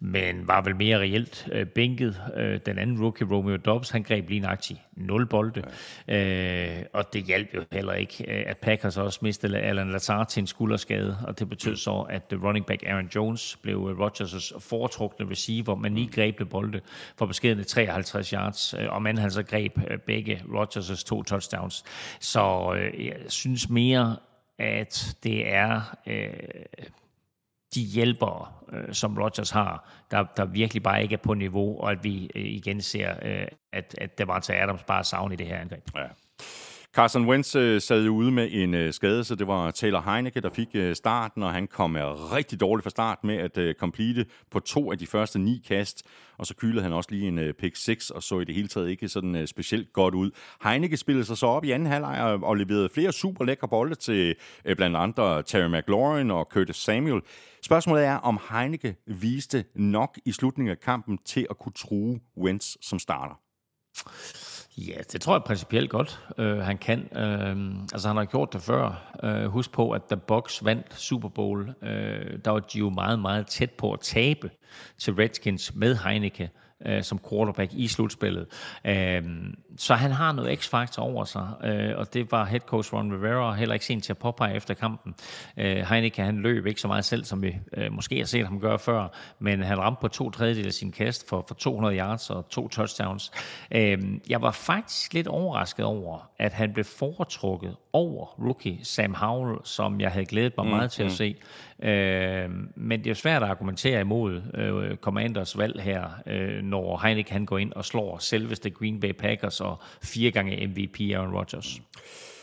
men var vel mere reelt øh, bænket. Øh, den anden rookie, Romeo Dobbs, han greb lige nøjagtigt nul bolde, ja. øh, og det hjalp jo heller ikke, øh, at Packers også mistede Alan Lazar til en skulderskade, og det betød så, at running back Aaron Jones blev øh, Rodgers' foretrukne receiver, men lige grebne bolde for beskedende 53 yards, øh, og man han så greb øh, begge Rodgers' to touchdowns. Så øh, jeg synes mere, at det er øh, de hjælpere, øh, som Rodgers har, der, der virkelig bare ikke er på niveau, og at vi øh, igen ser, øh, at, at der var til Adams bare savn i det her angreb. Ja. Carson Wentz øh, sad jo ude med en øh, skade, så det var Taylor Heineke, der fik øh, starten, og han kom øh, rigtig dårligt fra start med at øh, complete på to af de første ni kast, og så kylede han også lige en øh, pick 6, og så i det hele taget ikke sådan øh, specielt godt ud. Heineke spillede sig så op i anden halvleg og, og leverede flere super lækre bolde til øh, blandt andre Terry McLaurin og Curtis Samuel. Spørgsmålet er, om Heineke viste nok i slutningen af kampen til at kunne true Wentz som starter. Ja, det tror jeg principielt godt, øh, han kan. Øh, altså, han har gjort det før. Øh, husk på, at da Bucks vandt Super Bowl, øh, der var de jo meget, meget tæt på at tabe til Redskins med Heineke øh, som quarterback i slutspillet. Øh, så han har noget x-faktor over sig, øh, og det var head coach Ron Rivera heller ikke sent til at påpege efter kampen. Øh, Heineke, han løb ikke så meget selv, som vi øh, måske har set ham gøre før, men han ramte på to tredjedel af sin kast for, for 200 yards og to touchdowns. Øh, jeg var faktisk lidt overrasket over, at han blev foretrukket over rookie Sam Howell, som jeg havde glædet mig mm, meget til mm. at se. Øh, men det er svært at argumentere imod øh, Commanders valg her, øh, når Heineken han går ind og slår selveste Green Bay Packers og fire gange MVP Aaron Rodgers.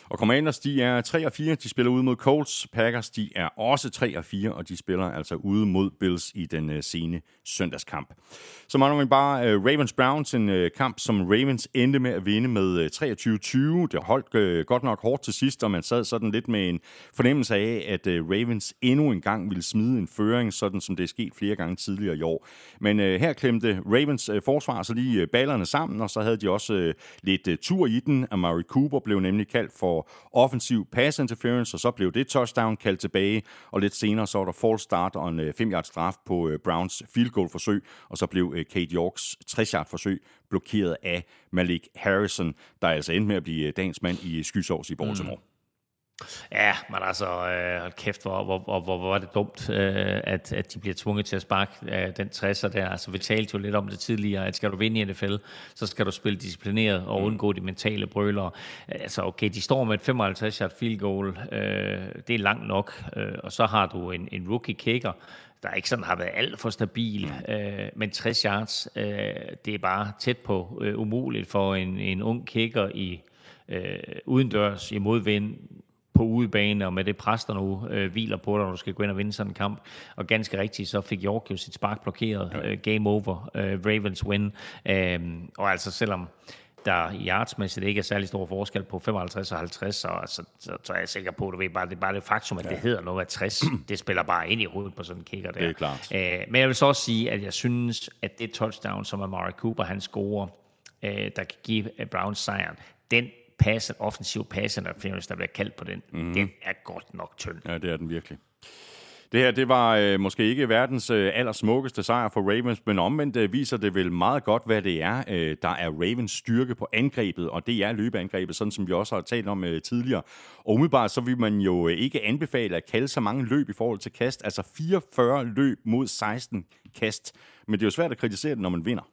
Og Commanders, de er 3 og 4, de spiller ude mod Colts. Packers, de er også 3 og 4, og de spiller altså ude mod Bills i den uh, sene søndagskamp. Så mangler vi bare øh, uh, Ravens-Browns, en uh, kamp, som Ravens endte med at vinde med uh, 23-20. Det holdt uh, godt nok hårdt til sidst, og man sad sådan lidt med en fornemmelse af, at uh, Ravens endnu en gang ville smide en føring, sådan som det er sket flere gange tidligere i år. Men uh, her klemte Ravens uh, forsvar så lige uh, ballerne sammen, og så havde de også uh, lidt uh, tur i den. Amari Cooper blev nemlig kaldt for offensiv pass interference, og så blev det touchdown kaldt tilbage, og lidt senere så var der false start og en øh, 5-yard straf på øh, Browns field goal forsøg, og så blev øh, Kate Yorks 60-yard forsøg blokeret af Malik Harrison, der altså endte med at blive dagens mand i skysovs i Baltimore. Mm. Ja, men altså, øh, hold kæft, hvor, hvor, hvor, hvor, var det dumt, øh, at, at de bliver tvunget til at sparke øh, den 60'er der. Altså, vi talte jo lidt om det tidligere, at skal du vinde i NFL, så skal du spille disciplineret og mm. undgå de mentale brølere. Altså, okay, de står med et 55 yard field goal, øh, det er langt nok, øh, og så har du en, en rookie kicker, der ikke sådan har været alt for stabil, mm. øh, men 60 yards, øh, det er bare tæt på øh, umuligt for en, en ung kicker i øh, udendørs i modvind på udebane, og med det pres, der nu øh, hviler på dig, når du skal gå ind og vinde sådan en kamp. Og ganske rigtigt, så fik York jo sit spark blokeret. Ja. Øh, game over. Øh, Ravens win. Øh, og altså selvom der i yardsmæssigt ikke er særlig stor forskel på 55 og 50, så, så, så, så er jeg sikker på, at du ved bare, det er bare det faktum, at ja. det hedder noget af 60. det spiller bare ind i hovedet på sådan en kicker der. Det er klart. Øh, men jeg vil så også sige, at jeg synes, at det touchdown, som Amari Cooper han scorer, øh, der kan give Browns sejren, den pass, offensiv pass interference, der bliver kaldt på den, mm. den er godt nok tynd. Ja, det er den virkelig. Det her, det var øh, måske ikke verdens øh, allersmukkeste sejr for Ravens, men omvendt øh, viser det vel meget godt, hvad det er, øh, der er Ravens styrke på angrebet, og det er løbeangrebet, sådan som vi også har talt om øh, tidligere. Og umiddelbart så vil man jo øh, ikke anbefale at kalde så mange løb i forhold til kast, altså 44 løb mod 16 kast. Men det er jo svært at kritisere det, når man vinder.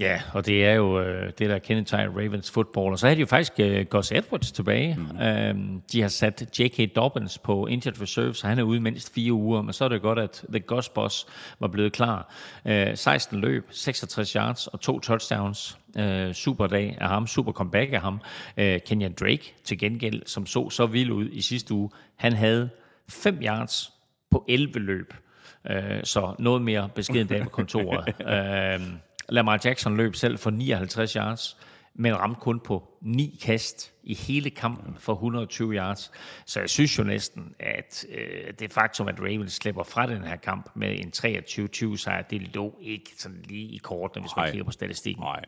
Ja, og det er jo øh, det, der kendetegner Ravens football. Og så har de jo faktisk øh, Gus Edwards tilbage. Mm. Øhm, de har sat J.K. Dobbins på injured reserve, så han er ude mindst fire uger. Men så er det godt, at The Gus Boss var blevet klar. Øh, 16 løb, 66 yards og to touchdowns. Øh, super dag af ham, super comeback af ham. Øh, Kenyan Drake til gengæld, som så så vild ud i sidste uge. Han havde 5 yards på 11 løb. Øh, så noget mere beskeden dag på kontoret. øh, Lamar Jackson løb selv for 59 yards, men ramte kun på ni kast i hele kampen for 120 yards. Så jeg synes jo næsten, at øh, det faktum, at Ravens slipper fra den her kamp med en 23-20 sejr, det lå ikke sådan lige i kortene, hvis man Nej. kigger på statistikken. Nej.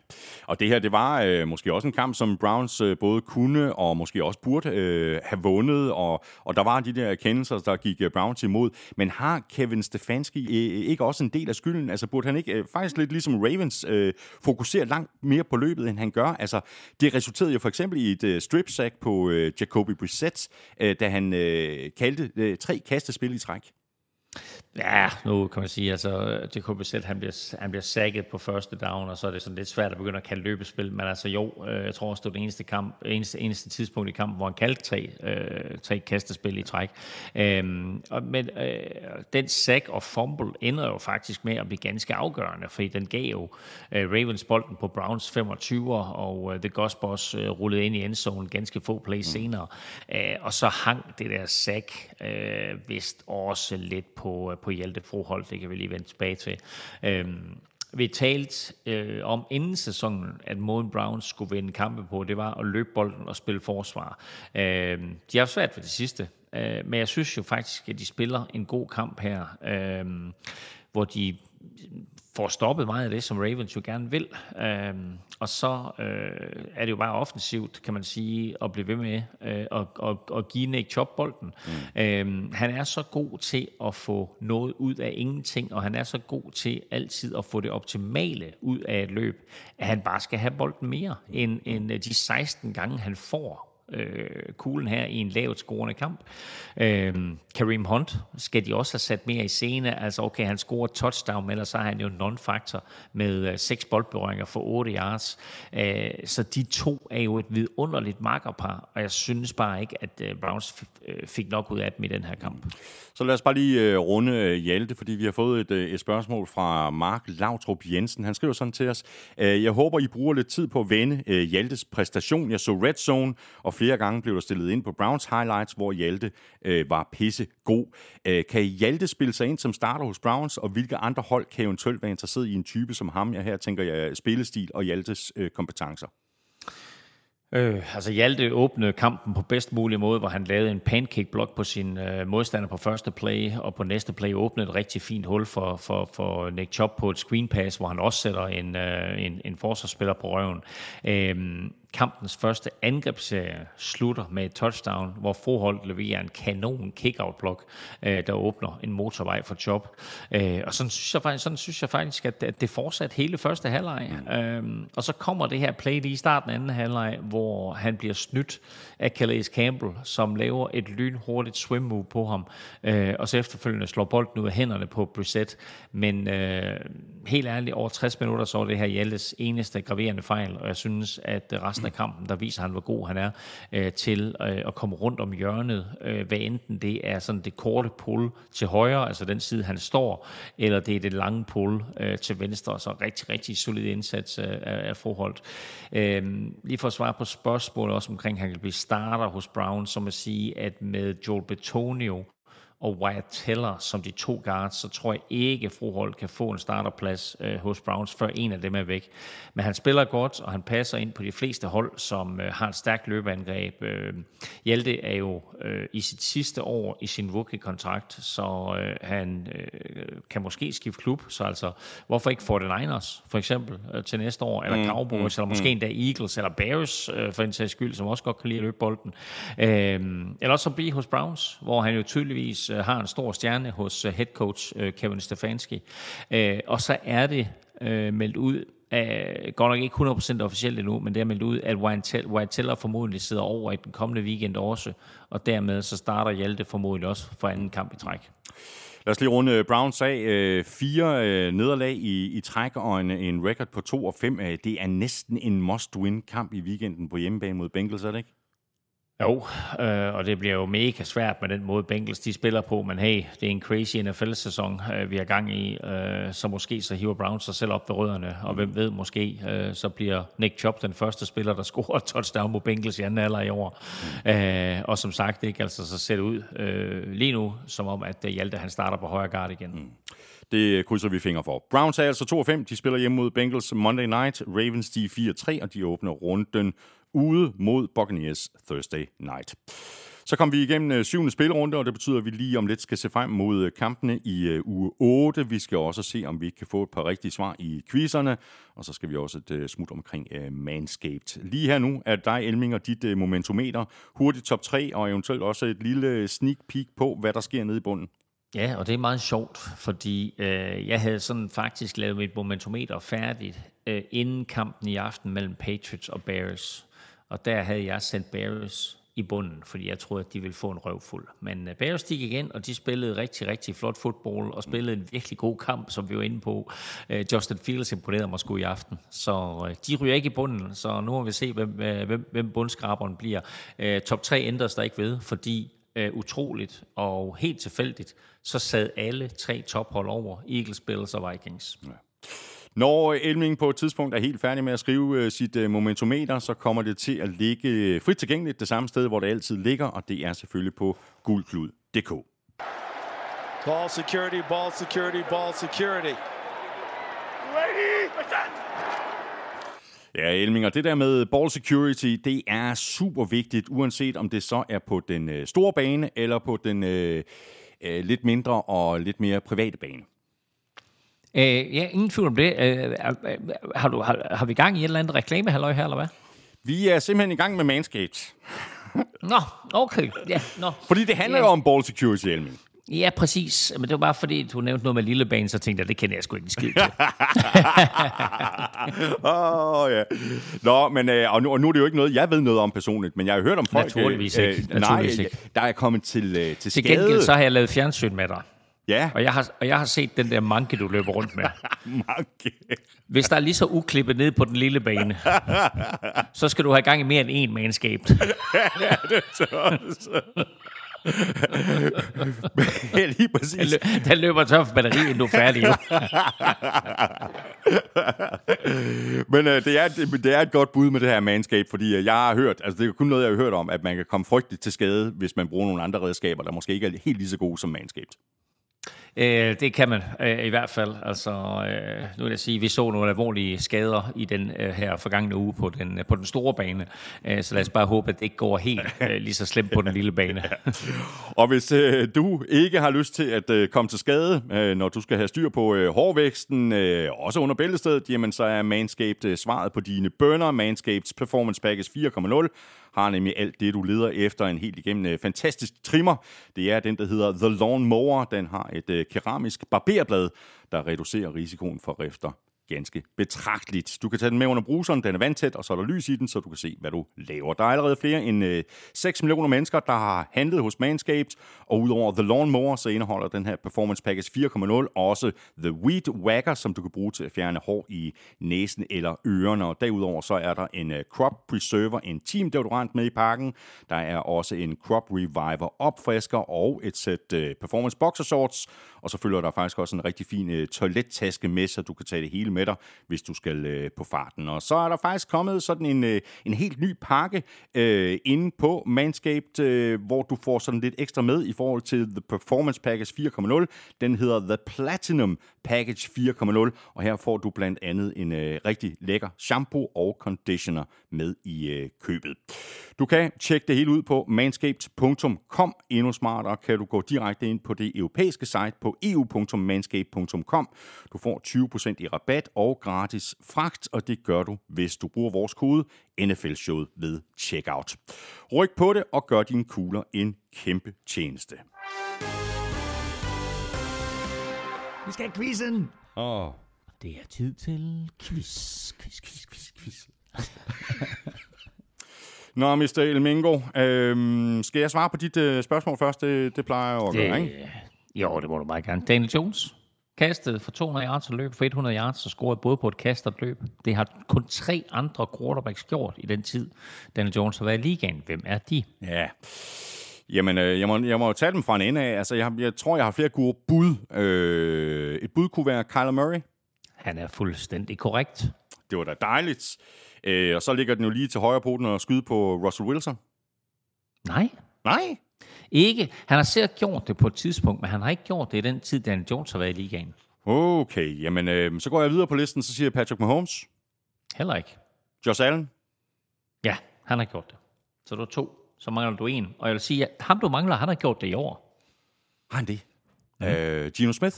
Og det her, det var øh, måske også en kamp, som Browns øh, både kunne og måske også burde øh, have vundet, og, og der var de der erkendelser, der gik øh, Browns imod. Men har Kevin Stefanski øh, ikke også en del af skylden? Altså burde han ikke, øh, faktisk lidt ligesom Ravens, øh, fokusere langt mere på løbet, end han gør? Altså det resulterede jo for eksempel i et øh, strip sack på øh, Jacoby Brissett, øh, da han øh, kaldte øh, tre kastespil i træk. Ja, nu kan man sige, altså Set, han bliver, han bliver sækket på første down, og så er det sådan lidt svært at begynde at kalde løbespil, men altså jo, øh, jeg tror også, det var det eneste, kamp, eneste, eneste tidspunkt i kampen, hvor han kaldte tre, øh, tre kastespil i træk. Øhm, og, men øh, den sack og fumble ender jo faktisk med at blive ganske afgørende, fordi den gav jo øh, Ravens bolden på Browns 25, og øh, The Gospels øh, rullede ind i endzone ganske få plays mm. senere, øh, og så hang det der sack øh, vist også lidt på, øh, på Hjalte Froholt, det kan vi lige vende tilbage til. Øhm, vi talt øh, om inden sæsonen, at måden Browns skulle vinde kampe på, det var at løbe bolden og spille forsvar. Øh, de har svært for det sidste, øh, men jeg synes jo faktisk, at de spiller en god kamp her, øh, hvor de får stoppet meget af det, som Ravens jo gerne vil. Øhm, og så øh, er det jo bare offensivt, kan man sige, at blive ved med øh, at, at, at give Nick Chop bolden. Mm. Øhm, han er så god til at få noget ud af ingenting, og han er så god til altid at få det optimale ud af et løb, at han bare skal have bolden mere end, end de 16 gange, han får øh, kuglen her i en lavt scorende kamp. Øh, Kareem Hunt skal de også have sat mere i scene. Altså okay, han scorer touchdown, men ellers så er han jo non-factor med øh, seks boldberøringer for 8 yards. Øh, så de to er jo et vidunderligt makkerpar, og jeg synes bare ikke, at øh, Browns øh, fik nok ud af dem i den her kamp. Så lad os bare lige øh, runde øh, Hjalte, fordi vi har fået et, øh, et spørgsmål fra Mark Lautrup Jensen. Han skriver sådan til os, øh, jeg håber, I bruger lidt tid på at vende øh, Hjaltes præstation. Jeg så Red Zone og flere gange blev der stillet ind på Browns highlights, hvor Hjalte øh, var pisse god. Øh, kan Hjalte spille sig ind som starter hos Browns, og hvilke andre hold kan eventuelt være interesseret i en type som ham? Jeg her tænker jeg øh, spillestil og Hjaltes øh, kompetencer. Øh, altså Hjalte åbnede kampen på bedst mulig måde, hvor han lavede en pancake-blok på sin øh, modstander på første play, og på næste play åbnede et rigtig fint hul for, for, for Nick Chop på et screen pass, hvor han også sætter en, øh, en, en forsvarsspiller på røven. Øh, kampens første angrebsserie slutter med et touchdown, hvor Froholt leverer en kanon kick-out-blok, øh, der åbner en motorvej for job. Øh, og sådan synes, jeg faktisk, sådan synes jeg faktisk, at, at det fortsat hele første halvleg. Øh, og så kommer det her play lige i starten af anden halvleg, hvor han bliver snydt af Calais Campbell, som laver et lynhurtigt swim move på ham, øh, og så efterfølgende slår bolden ud af hænderne på Brissett. Men øh, helt ærligt, over 60 minutter, så var det her Hjaltes eneste graverende fejl, og jeg synes, at resten resten af kampen, der viser han, hvor god han er øh, til øh, at komme rundt om hjørnet, øh, hvad enten det er sådan det korte pull til højre, altså den side, han står, eller det er det lange pull øh, til venstre, så rigtig, rigtig solid indsats øh, af forhold. Øh, lige for at svare på spørgsmålet også omkring, at han kan blive starter hos Brown, som at sige, at med Joel Betonio, og Wyatt Teller som de to guards, så tror jeg ikke, Froholt kan få en starterplads øh, hos Browns, før en af dem er væk. Men han spiller godt, og han passer ind på de fleste hold, som øh, har et stærkt løbeangreb. Øh, Hjalte er jo øh, i sit sidste år i sin rookie-kontrakt, så øh, han øh, kan måske skifte klub. Så altså, hvorfor ikke 49ers for eksempel øh, til næste år, eller mm, Cowboys, mm, eller måske mm. endda Eagles, eller Bears øh, for en sags skyld, som også godt kan lide at løbe bolden. Øh, eller også så blive hos Browns, hvor han jo tydeligvis Øh, har en stor stjerne hos øh, head coach øh, Kevin Stefanski. Og så er det meldt ud, af, godt nok ikke 100% officielt endnu, men det er meldt ud, at White Teller formodentlig sidder over i den kommende weekend også, og dermed så starter Hjalte formodentlig også for anden kamp i træk. Lad os lige runde Browns af. Fire nederlag i, i træk og en, en record på 2 og 5. Det er næsten en must-win kamp i weekenden på hjemmebane mod Bengals, er det ikke? Jo, øh, og det bliver jo mega svært med den måde, Bengals de spiller på, men hey, det er en crazy NFL-sæson, øh, vi er gang i, øh, så måske så hiver Browns sig selv op ved rødderne, og hvem ved, måske øh, så bliver Nick Chubb den første spiller, der scorer touchdown mod Bengals i anden alder i år. Mm. Øh, og som sagt, det ikke altså så sætte ud øh, lige nu, som om at øh, Hjalte han starter på højre guard igen. Mm. Det krydser vi fingre for. Browns er altså 2-5. De spiller hjemme mod Bengals Monday Night. Ravens de 4-3, og de åbner runden ude mod Buccaneers Thursday night. Så kom vi igennem øh, syvende spilrunde, og det betyder, at vi lige om lidt skal se frem mod øh, kampene i øh, uge 8. Vi skal også se, om vi kan få et par rigtige svar i quizerne, og så skal vi også et smut omkring Manscaped. Lige her nu er dig, Elming, og dit momentometer. Hurtigt top 3, og eventuelt også et lille sneak peek på, hvad der sker nede i bunden. Ja, og det er meget sjovt, fordi øh, jeg havde sådan faktisk lavet mit momentometer færdigt øh, inden kampen i aften mellem Patriots og Bears. Og der havde jeg sendt Bears i bunden, fordi jeg troede, at de ville få en røvfuld. Men øh, uh, Bears gik igen, og de spillede rigtig, rigtig flot fodbold, og spillede en virkelig god kamp, som vi var inde på. Øh, Justin Fields imponerede mig sgu i aften. Så øh, de ryger ikke i bunden, så nu må vi se, hvem, hvem, hvem bundskraberen bliver. Top 3 ændres der ikke ved, fordi uh, utroligt og helt tilfældigt, så sad alle tre tophold over Eagles, Bills og Vikings. Ja. Når Elming på et tidspunkt er helt færdig med at skrive øh, sit øh, momentometer, så kommer det til at ligge øh, frit tilgængeligt det samme sted, hvor det altid ligger, og det er selvfølgelig på gulklud.dk. Ball security, ball security, ball security. Ja, Elming, og det der med ball security, det er super vigtigt, uanset om det så er på den store bane, eller på den øh, lidt mindre og lidt mere private bane. Øh, ja, ingen tvivl om det. Øh, har, du, har, har vi gang i et eller andet reklamehalløj her, eller hvad? Vi er simpelthen i gang med Manscaped. Nå, okay. Ja, nå. Fordi det handler ja. jo om ball security, Elming. Ja, præcis. Men det var bare fordi, du nævnte noget med lille bane, så tænkte jeg, det kender jeg sgu ikke en skid til. Åh, oh, ja. Nå, men, øh, og, nu, og nu er det jo ikke noget, jeg ved noget om personligt, men jeg har hørt om folk... Naturligvis øh, ikke. Øh, Naturligvis nej, ikke. der er kommet til, øh, til, til skade. Til gengæld så har jeg lavet fjernsyn med dig. Ja. Og jeg har, og jeg har set den der manke, du løber rundt med. manke? Hvis der er lige så uklippet ned på den lille bane, så skal du have gang i mere end én mandskab. ja, det er Lige præcis. Den løber tør for batteri, inden du er færdig. Jo. Men øh, det, er, det, det er et godt bud med det her manscape, fordi øh, jeg har hørt, altså det er kun noget, jeg har hørt om, at man kan komme frygteligt til skade, hvis man bruger nogle andre redskaber, der måske ikke er helt lige så gode som manscape. Øh, det kan man øh, i hvert fald. Altså, øh, nu vil jeg sige, vi så nogle alvorlige skader i den øh, her forgangne uge på den, øh, på den store bane. Øh, så lad os bare håbe, at det ikke går helt øh, lige så slemt på den lille bane. Og hvis øh, du ikke har lyst til at øh, komme til skade, øh, når du skal have styr på øh, hårvæksten, øh, også under bæltestedet, jamen så er Manscaped øh, svaret på dine bønder. Manscaped Performance Package 4.0 har nemlig alt det, du leder efter. En helt igennem øh, fantastisk trimmer. Det er den, der hedder The Lawn Mower. Den har et øh, keramisk barberblad, der reducerer risikoen for rifter ganske betragteligt. Du kan tage den med under bruseren, den er vandtæt, og så er der lys i den, så du kan se, hvad du laver. Der er allerede flere end øh, 6 millioner mennesker, der har handlet hos Manscaped, og udover The Lawn Mower, så indeholder den her Performance Package 4.0 også The Weed Whacker, som du kan bruge til at fjerne hår i næsen eller ørerne. Og derudover så er der en øh, Crop Preserver, en team deodorant med i pakken. Der er også en Crop Reviver opfrisker og et sæt øh, Performance Boxer Shorts. Og så følger der faktisk også en rigtig fin øh, toilettaske med, så du kan tage det hele med dig, hvis du skal øh, på farten. Og så er der faktisk kommet sådan en, øh, en helt ny pakke øh, inde på Manscaped, øh, hvor du får sådan lidt ekstra med i forhold til The Performance Package 4.0. Den hedder The Platinum Package 4.0, og her får du blandt andet en øh, rigtig lækker shampoo og conditioner med i øh, købet. Du kan tjekke det hele ud på manscaped.com. Endnu smartere kan du gå direkte ind på det europæiske site på eu.manscaped.com. Du får 20% i rabat og gratis fragt, og det gør du, hvis du bruger vores kode NFL-showet ved checkout. Ryk på det og gør dine kugler en kæmpe tjeneste. Vi skal have quizzen. Åh, oh. Det er tid til quiz, quiz, quiz, quiz, quiz. Nå, Mr. Elmingo, øhm, skal jeg svare på dit øh, spørgsmål først? Det, det plejer jeg jo at gøre, ikke? Det, jo, det må du meget gerne. Daniel Jones kastede for 200 yards og løb for 100 yards og scorede både på et kast og et løb. Det har kun tre andre quarterbacks gjort i den tid, Daniel Jones har været i ligaen. Hvem er de? Ja. Jamen, øh, jeg, må, jeg må jo tage dem fra en ende af. Altså, jeg, jeg tror, jeg har flere gode bud. Øh, et bud kunne være Kyler Murray. Han er fuldstændig korrekt. Det var da dejligt. Øh, og så ligger den jo lige til højre på den og skyde på Russell Wilson. Nej, Nej. Ikke. Han har sikkert gjort det på et tidspunkt, men han har ikke gjort det i den tid, Daniel Jones har været i ligaen. Okay, jamen øh, så går jeg videre på listen, så siger jeg Patrick Mahomes, Heller ikke. Josh Allen, Ja, han har gjort det. Så du er to, så mangler du en. Og jeg vil sige, at ham du mangler, han har gjort det i år. har han det? Mm. Øh, Gino Smith,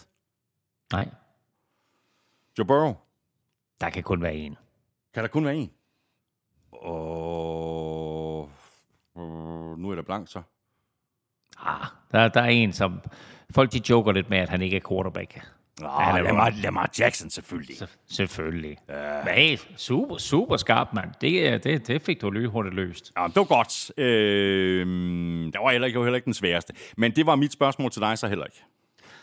Nej, Joe Burrow, der kan kun være en. kan der kun være en? Og øh, nu er der blank så. Ah, der, der er en, som... Folk de joker lidt med, at han ikke er quarterback. Nå, han er Lamar, Lamar Jackson selvfølgelig. Så, selvfølgelig. Ja. Men hey, super, super skarp, mand. Det, det, det fik du lynhurtigt løst. Ja, det var godt. Øh, det var heller ikke, jo heller ikke den sværeste. Men det var mit spørgsmål til dig så heller ikke.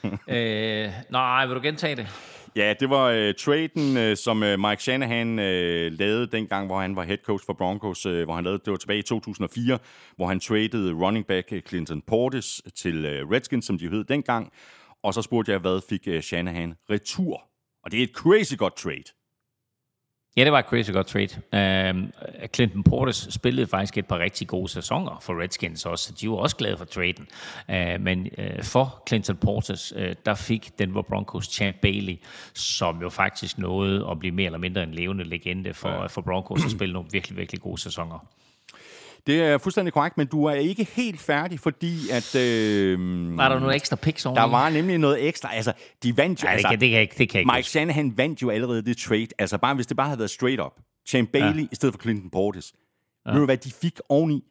øh, nej, vil du gentage det? Ja, det var øh, traden, øh, som øh, Mike Shanahan øh, lavede dengang, hvor han var head coach for Broncos, øh, hvor han lavede, det var tilbage i 2004, hvor han traded running back øh, Clinton Portis til øh, Redskins, som de hed dengang. Og så spurgte jeg, hvad fik øh, Shanahan retur? Og det er et crazy godt trade. Ja, det var et crazy godt trade. Uh, Clinton Portis spillede faktisk et par rigtig gode sæsoner for Redskins også, så de var også glade for traden. Uh, men uh, for Clinton Portis, uh, der fik Denver Broncos Champ Bailey, som jo faktisk nåede at blive mere eller mindre en levende legende for, ja. for Broncos og spille nogle virkelig, virkelig gode sæsoner. Det er fuldstændig korrekt, men du er ikke helt færdig, fordi at... Øh, Var der noget ekstra picks der oveni? var nemlig noget ekstra. Altså, de vandt jo... Nej, det, altså, kan, det, kan ikke, det kan ikke Mike. Shanahan vandt jo allerede det trade. Altså bare, hvis det bare havde været straight up. Champ Bailey ja. i stedet for Clinton Portis. Ja. Ved du hvad, de fik oveni?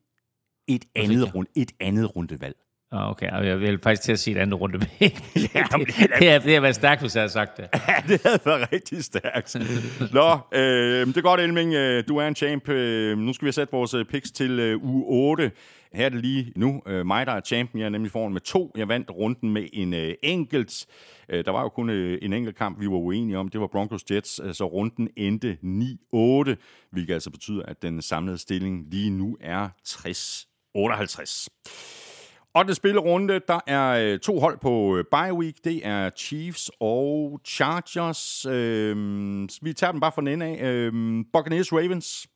Et andet, jeg? rund, et andet rundevalg. Ah, Okay, og jeg vil faktisk til at sige et andet runde med. men det, det, er, det har været stærkt, hvis jeg havde sagt det. Ja, det havde været rigtig stærkt. Nå, øh, det er godt, Elming. Øh, Du er en champ. Øh, Nu skal vi sætte vores øh, picks til øh, uge 8. Her er det lige nu øh, mig, der er champion. Jeg er nemlig foran med to. Jeg vandt runden med en øh, enkelt. Øh, Der var jo kun øh, en enkelt kamp, vi var uenige om. Det var Broncos Jets. Så runden endte 9-8, hvilket altså betyder, at den samlede stilling lige nu er 60-58. Og det spillerunde, der er øh, to hold på øh, bye week. Det er Chiefs og Chargers. Øh, vi tager dem bare fra den ende af. Øh, Buccaneers Ravens.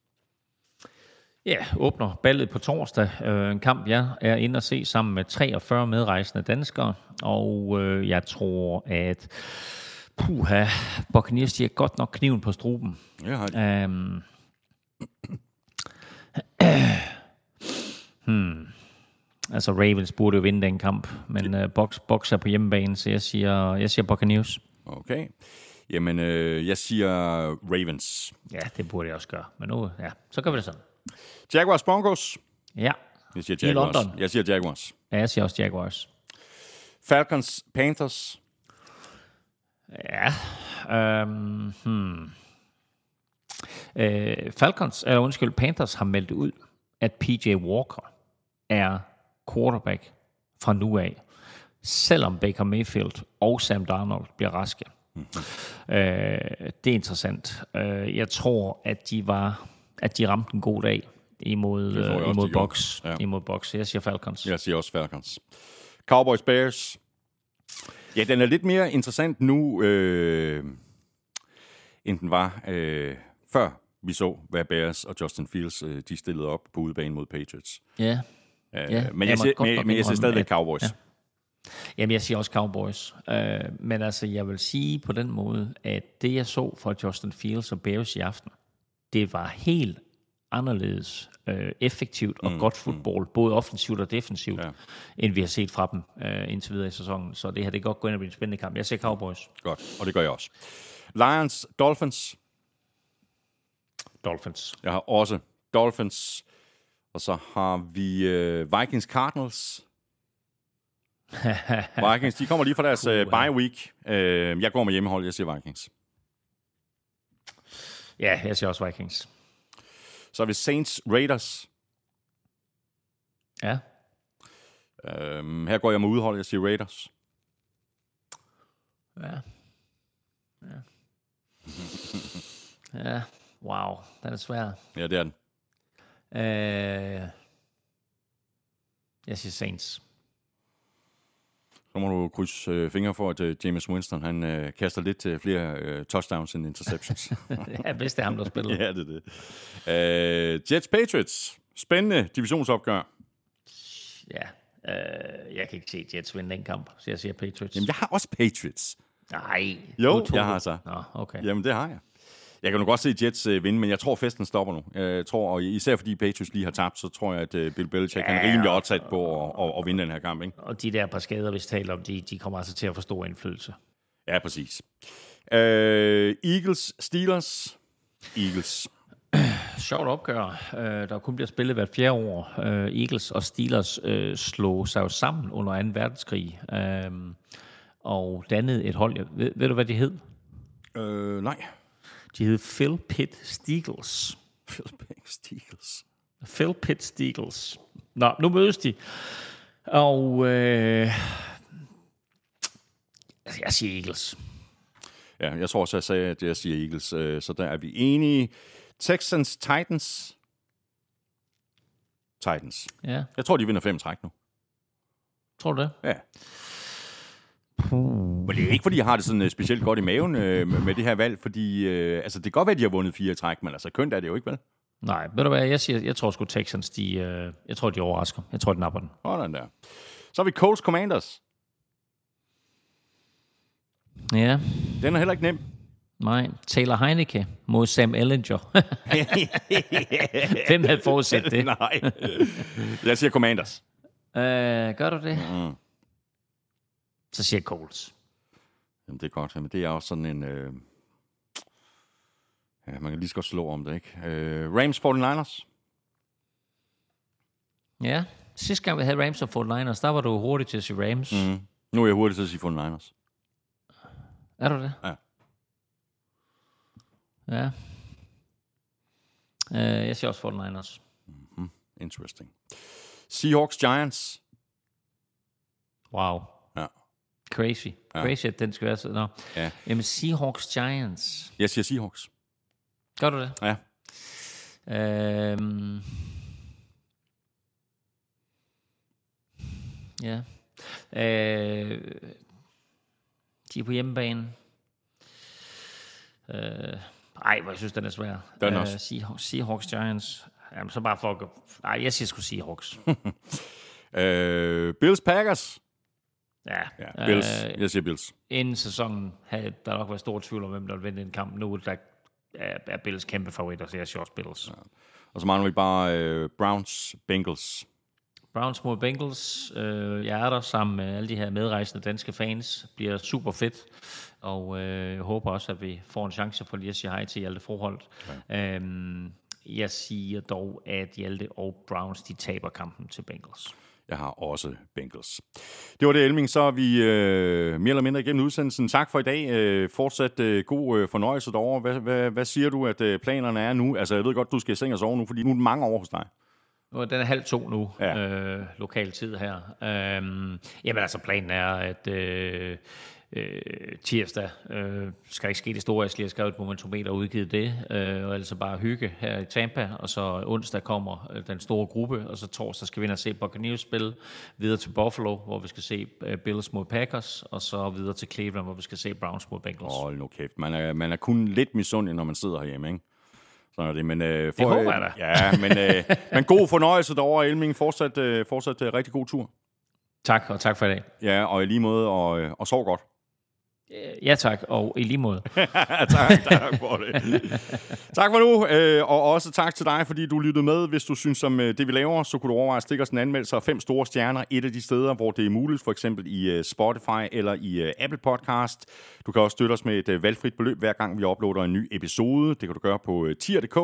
Ja, åbner ballet på torsdag. Øh, en kamp, jeg er inde og se sammen med 43 medrejsende danskere. Og øh, jeg tror, at puha, Buccaneers, de har godt nok kniven på struben. Ja, har. Um, hmm. Altså, Ravens burde jo vinde den kamp, men uh, Box, Box er på hjemmebane, så jeg siger, jeg siger Buccaneers. Okay. Jamen, øh, jeg siger Ravens. Ja, det burde jeg også gøre. Men nu, ja, så gør vi det sådan. Jaguars Broncos. Ja, Jeg siger I Jaguars. London. Jeg siger Jaguars. ja jeg siger også Jaguars. Falcons Panthers. Ja, øhm, hmm. øh, Falcons, eller undskyld, Panthers har meldt ud, at PJ Walker er quarterback fra nu af, selvom Baker Mayfield og Sam Darnold bliver raske. Mm-hmm. Øh, det er interessant. Øh, jeg tror, at de var, at de ramte en god dag imod, jeg øh, imod. Box. Ja. Imod Box. Jeg siger Falcons. Jeg siger også Falcons. Cowboys Bears. Ja, den er lidt mere interessant nu, øh, end den var øh, før vi så, hvad Bears og Justin Fields øh, de stillede op på udebane mod Patriots. Ja. Øh, Ja, men, jeg siger, men, men jeg siger stadigvæk Cowboys. ja. Ja. Jamen, jeg siger også Cowboys. Øh, men altså, jeg vil sige på den måde, at det, jeg så fra Justin Fields og Bears i aften, det var helt anderledes øh, effektivt og mm, godt fodbold, mm. både offensivt og defensivt, ja. end vi har set fra dem øh, indtil videre i sæsonen. Så det her, det kan godt gå ind og blive en spændende kamp. Jeg siger Cowboys. Godt, og det gør jeg også. Lions, Dolphins. Dolphins. Jeg har også Dolphins. Og så har vi øh, Vikings Cardinals. Vikings, de kommer lige fra deres øh, bye week. Øh, jeg går med hjemmehold, jeg siger Vikings. Ja, jeg siger også Vikings. Så har vi Saints Raiders. Ja. Øh, her går jeg med udhold, jeg siger Raiders. Ja. Ja. ja. Wow, den er svær. Ja, det er den. Øh, jeg siger Saints. Så må du krydse øh, fingre for, at øh, James Winston han øh, kaster lidt øh, flere øh, touchdowns end interceptions. ja, hvis det er ham, der spiller. ja, det er det. Øh, Jets Patriots. Spændende divisionsopgør. Ja. Øh, jeg kan ikke se Jets vinde den kamp, så jeg siger Patriots. Jamen, jeg har også Patriots. Nej. Jo, jeg har så. Nå, okay. Jamen, det har jeg. Jeg kan nu godt se Jets øh, vinde, men jeg tror, festen stopper nu. Jeg tror, og især fordi Patriots lige har tabt, så tror jeg, at øh, Bill Belichick ja, er rimelig opsat på at, at, at vinde den her kamp. Ikke? Og de der par skader, vi taler om, de, de kommer altså til at få stor indflydelse. Ja, præcis. Øh, Eagles, Steelers. Eagles. Sjovt opgør, øh, der kun bliver spillet hvert fjerde år. Øh, Eagles og Steelers øh, slog sig jo sammen under 2. verdenskrig. Øh, og dannede et hold. Ved, ved du, hvad de hed? Øh, nej. De hed Phil Pitt Steagles. Philippines Eagles. Phil Pitt Steagles. Nå, nu mødes de. Og øh, jeg siger Eagles. Ja, jeg tror også, jeg sagde, at jeg siger Eagles, øh, så der er vi enige. Texans, Titans. Titans. Ja, Jeg tror, de vinder fem træk nu. tror du det? Ja. Men det er ikke, fordi jeg har det sådan uh, specielt godt i maven øh, med, det her valg, fordi øh, altså, det kan godt være, at de har vundet fire træk, men altså kønt er det jo ikke, vel? Nej, ved du hvad, jeg, siger, jeg tror sgu Texans, de, øh, jeg tror, de overrasker. Jeg tror, de napper den. Sådan der. Så har vi Colts Commanders. Ja, Den er heller ikke nem. nej. Taylor Heineke mod Sam Ellinger. Hvem havde forudset det? Nej. Jeg siger Commanders. Øh, gør du det? Mm. Så siger jeg Colts. Jamen, det er godt. Jamen, det er også sådan en... Øh... Ja, man kan lige så godt slå om det, ikke? Øh, Rams 49ers. Ja, sidste gang vi havde Rams og 49ers, der var du hurtig til at sige Rams. Mm. Nu er jeg hurtigt til at sige 49ers. Er du det? Ja. Ja. Øh, jeg siger også 49ers. Interesting. Seahawks Giants. Wow. Crazy. Ja. Crazy, at den skal være sådan. Nå. Ja. Jamen, Seahawks Giants. Jeg siger Seahawks. Gør du det? Ja. Øhm, Ja. Øh, de er på hjemmebane. Øh, ej, hvor jeg synes, den er svær. Den Øh, også. Seahawks, Seahawks Giants. Jamen, så bare for at gå... Ej, jeg siger sgu Seahawks. Øh, Bills Packers. Ja. Ja, Bills. Øh, Jeg siger Bills. inden sæsonen havde der nok været stor tvivl om, hvem der ville vinde en kamp. Nu der er, er Bills kæmpe favoritter, så jeg siger også Bills. Ja. Og så mangler vi bare øh, Browns Bengals. Browns mod Bengals. Øh, jeg er der sammen med alle de her medrejsende danske fans. bliver super fedt. Og øh, jeg håber også, at vi får en chance for lige at sige hej til Hjalte Froholt. Ja. Øhm, jeg siger dog, at Hjalte og Browns de taber kampen til Bengals. Jeg har også Bengals. Det var det, Elming. Så er vi øh, mere eller mindre igennem udsendelsen. Tak for i dag. Øh, fortsat øh, god øh, fornøjelse derovre. Hvad, hvad, hvad siger du, at øh, planerne er nu? Altså, jeg ved godt, du skal i seng og sove nu, fordi nu er det mange år hos dig. Er den er halv to nu, ja. øh, lokal tid her. Øhm, jamen altså, planen er, at øh, øh, tirsdag øh, skal ikke ske det store. Jeg skal lige have skrevet et momentometer og udgivet det, øh, og altså bare hygge her i Tampa. Og så onsdag kommer øh, den store gruppe, og så torsdag skal vi ind og se Buccaneers spille. Videre til Buffalo, hvor vi skal se øh, Bills mod Packers, og så videre til Cleveland, hvor vi skal se Browns mod Bengals. Hold nu kæft. Man er, man er kun lidt misundelig, når man sidder herhjemme, ikke? Sådan er det. Men, øh, Det håber jeg da. Ja, men, øh, men god fornøjelse derovre, Elming. Fortsat, øh, fortsat øh, rigtig god tur. Tak, og tak for i dag. Ja, og i lige måde, og, øh, og sov godt. Øh, Ja tak, og i lige måde. tak, tak for det. tak for nu, øh, og også tak til dig, fordi du lyttede med. Hvis du synes om øh, det, vi laver, så kunne du overveje at stikke os en anmeldelse af fem store stjerner. Et af de steder, hvor det er muligt, for eksempel i Spotify eller i Apple Podcast. Du kan også støtte os med et valgfrit beløb, hver gang vi uploader en ny episode. Det kan du gøre på tier.dk,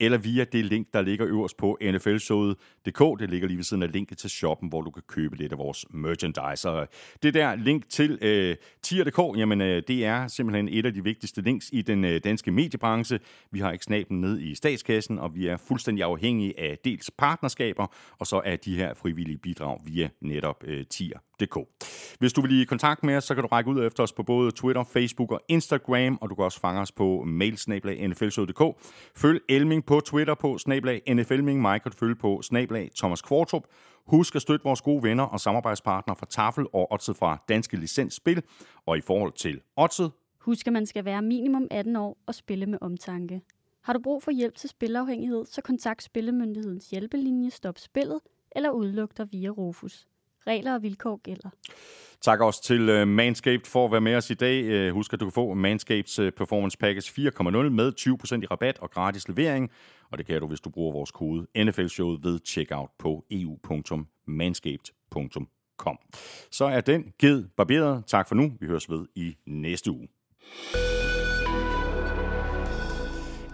eller via det link, der ligger øverst på nflshowet.dk. Det ligger lige ved siden af linket til shoppen, hvor du kan købe lidt af vores merchandise. Det der link til øh, tier.dk, jamen øh, det er simpelthen et af de vigtigste links i den øh, danske mediebranche. Vi har ikke snaben ned i statskassen, og vi er fuldstændig afhængige af dels partnerskaber, og så af de her frivillige bidrag via netop øh, tier.dk. Hvis du vil i kontakt med os, så kan du række ud efter os på både Twitter, Facebook og Instagram, og du kan også fange os på mailsnablag.nflshow.dk. Følg Elming på Twitter på snablag NFLming. Mig kan du følge på snablag Thomas Kvartrup. Husk at støtte vores gode venner og samarbejdspartnere fra Tafel og Odset fra Danske Licensspil. Og i forhold til Odset, Husk, at man skal være minimum 18 år og spille med omtanke. Har du brug for hjælp til spilafhængighed, så kontakt Spillemyndighedens hjælpelinje Stop Spillet eller udluk dig via Rufus. Regler og vilkår gælder. Tak også til uh, Manscaped for at være med os i dag. Uh, husk, at du kan få Manscapeds uh, Performance Package 4.0 med 20% i rabat og gratis levering. Og det kan du, hvis du bruger vores kode NFL-showet ved checkout på eu.manscaped.com. Så er den ged barberet. Tak for nu. Vi høres ved i næste uge.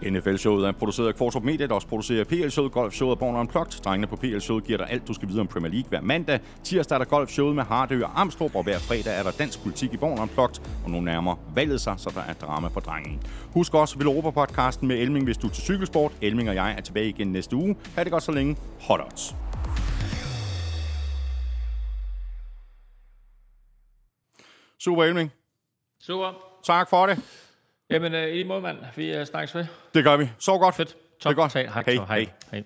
NFL-showet er produceret af Kvartrup Media, der også producerer PL-showet, Golf-showet og Born Unplugged. Drengene på PL-showet giver dig alt, du skal vide om Premier League hver mandag. Tirsdag er der Golf-showet med Hardø og Amstrup, og hver fredag er der dansk politik i Born Unplugged, og nu nærmer valget sig, så der er drama på drengen. Husk også Veloropa-podcasten med Elming, hvis du er til cykelsport. Elming og jeg er tilbage igen næste uge. Ha' det godt så længe. Hot odds. Super Elming. Super. Tak for det. Jamen, øh, i lige måde, mand. Vi øh, snakkes ved. Det gør vi. Så godt. Fedt. Det er godt. Hej. Hej. Hej. Hej.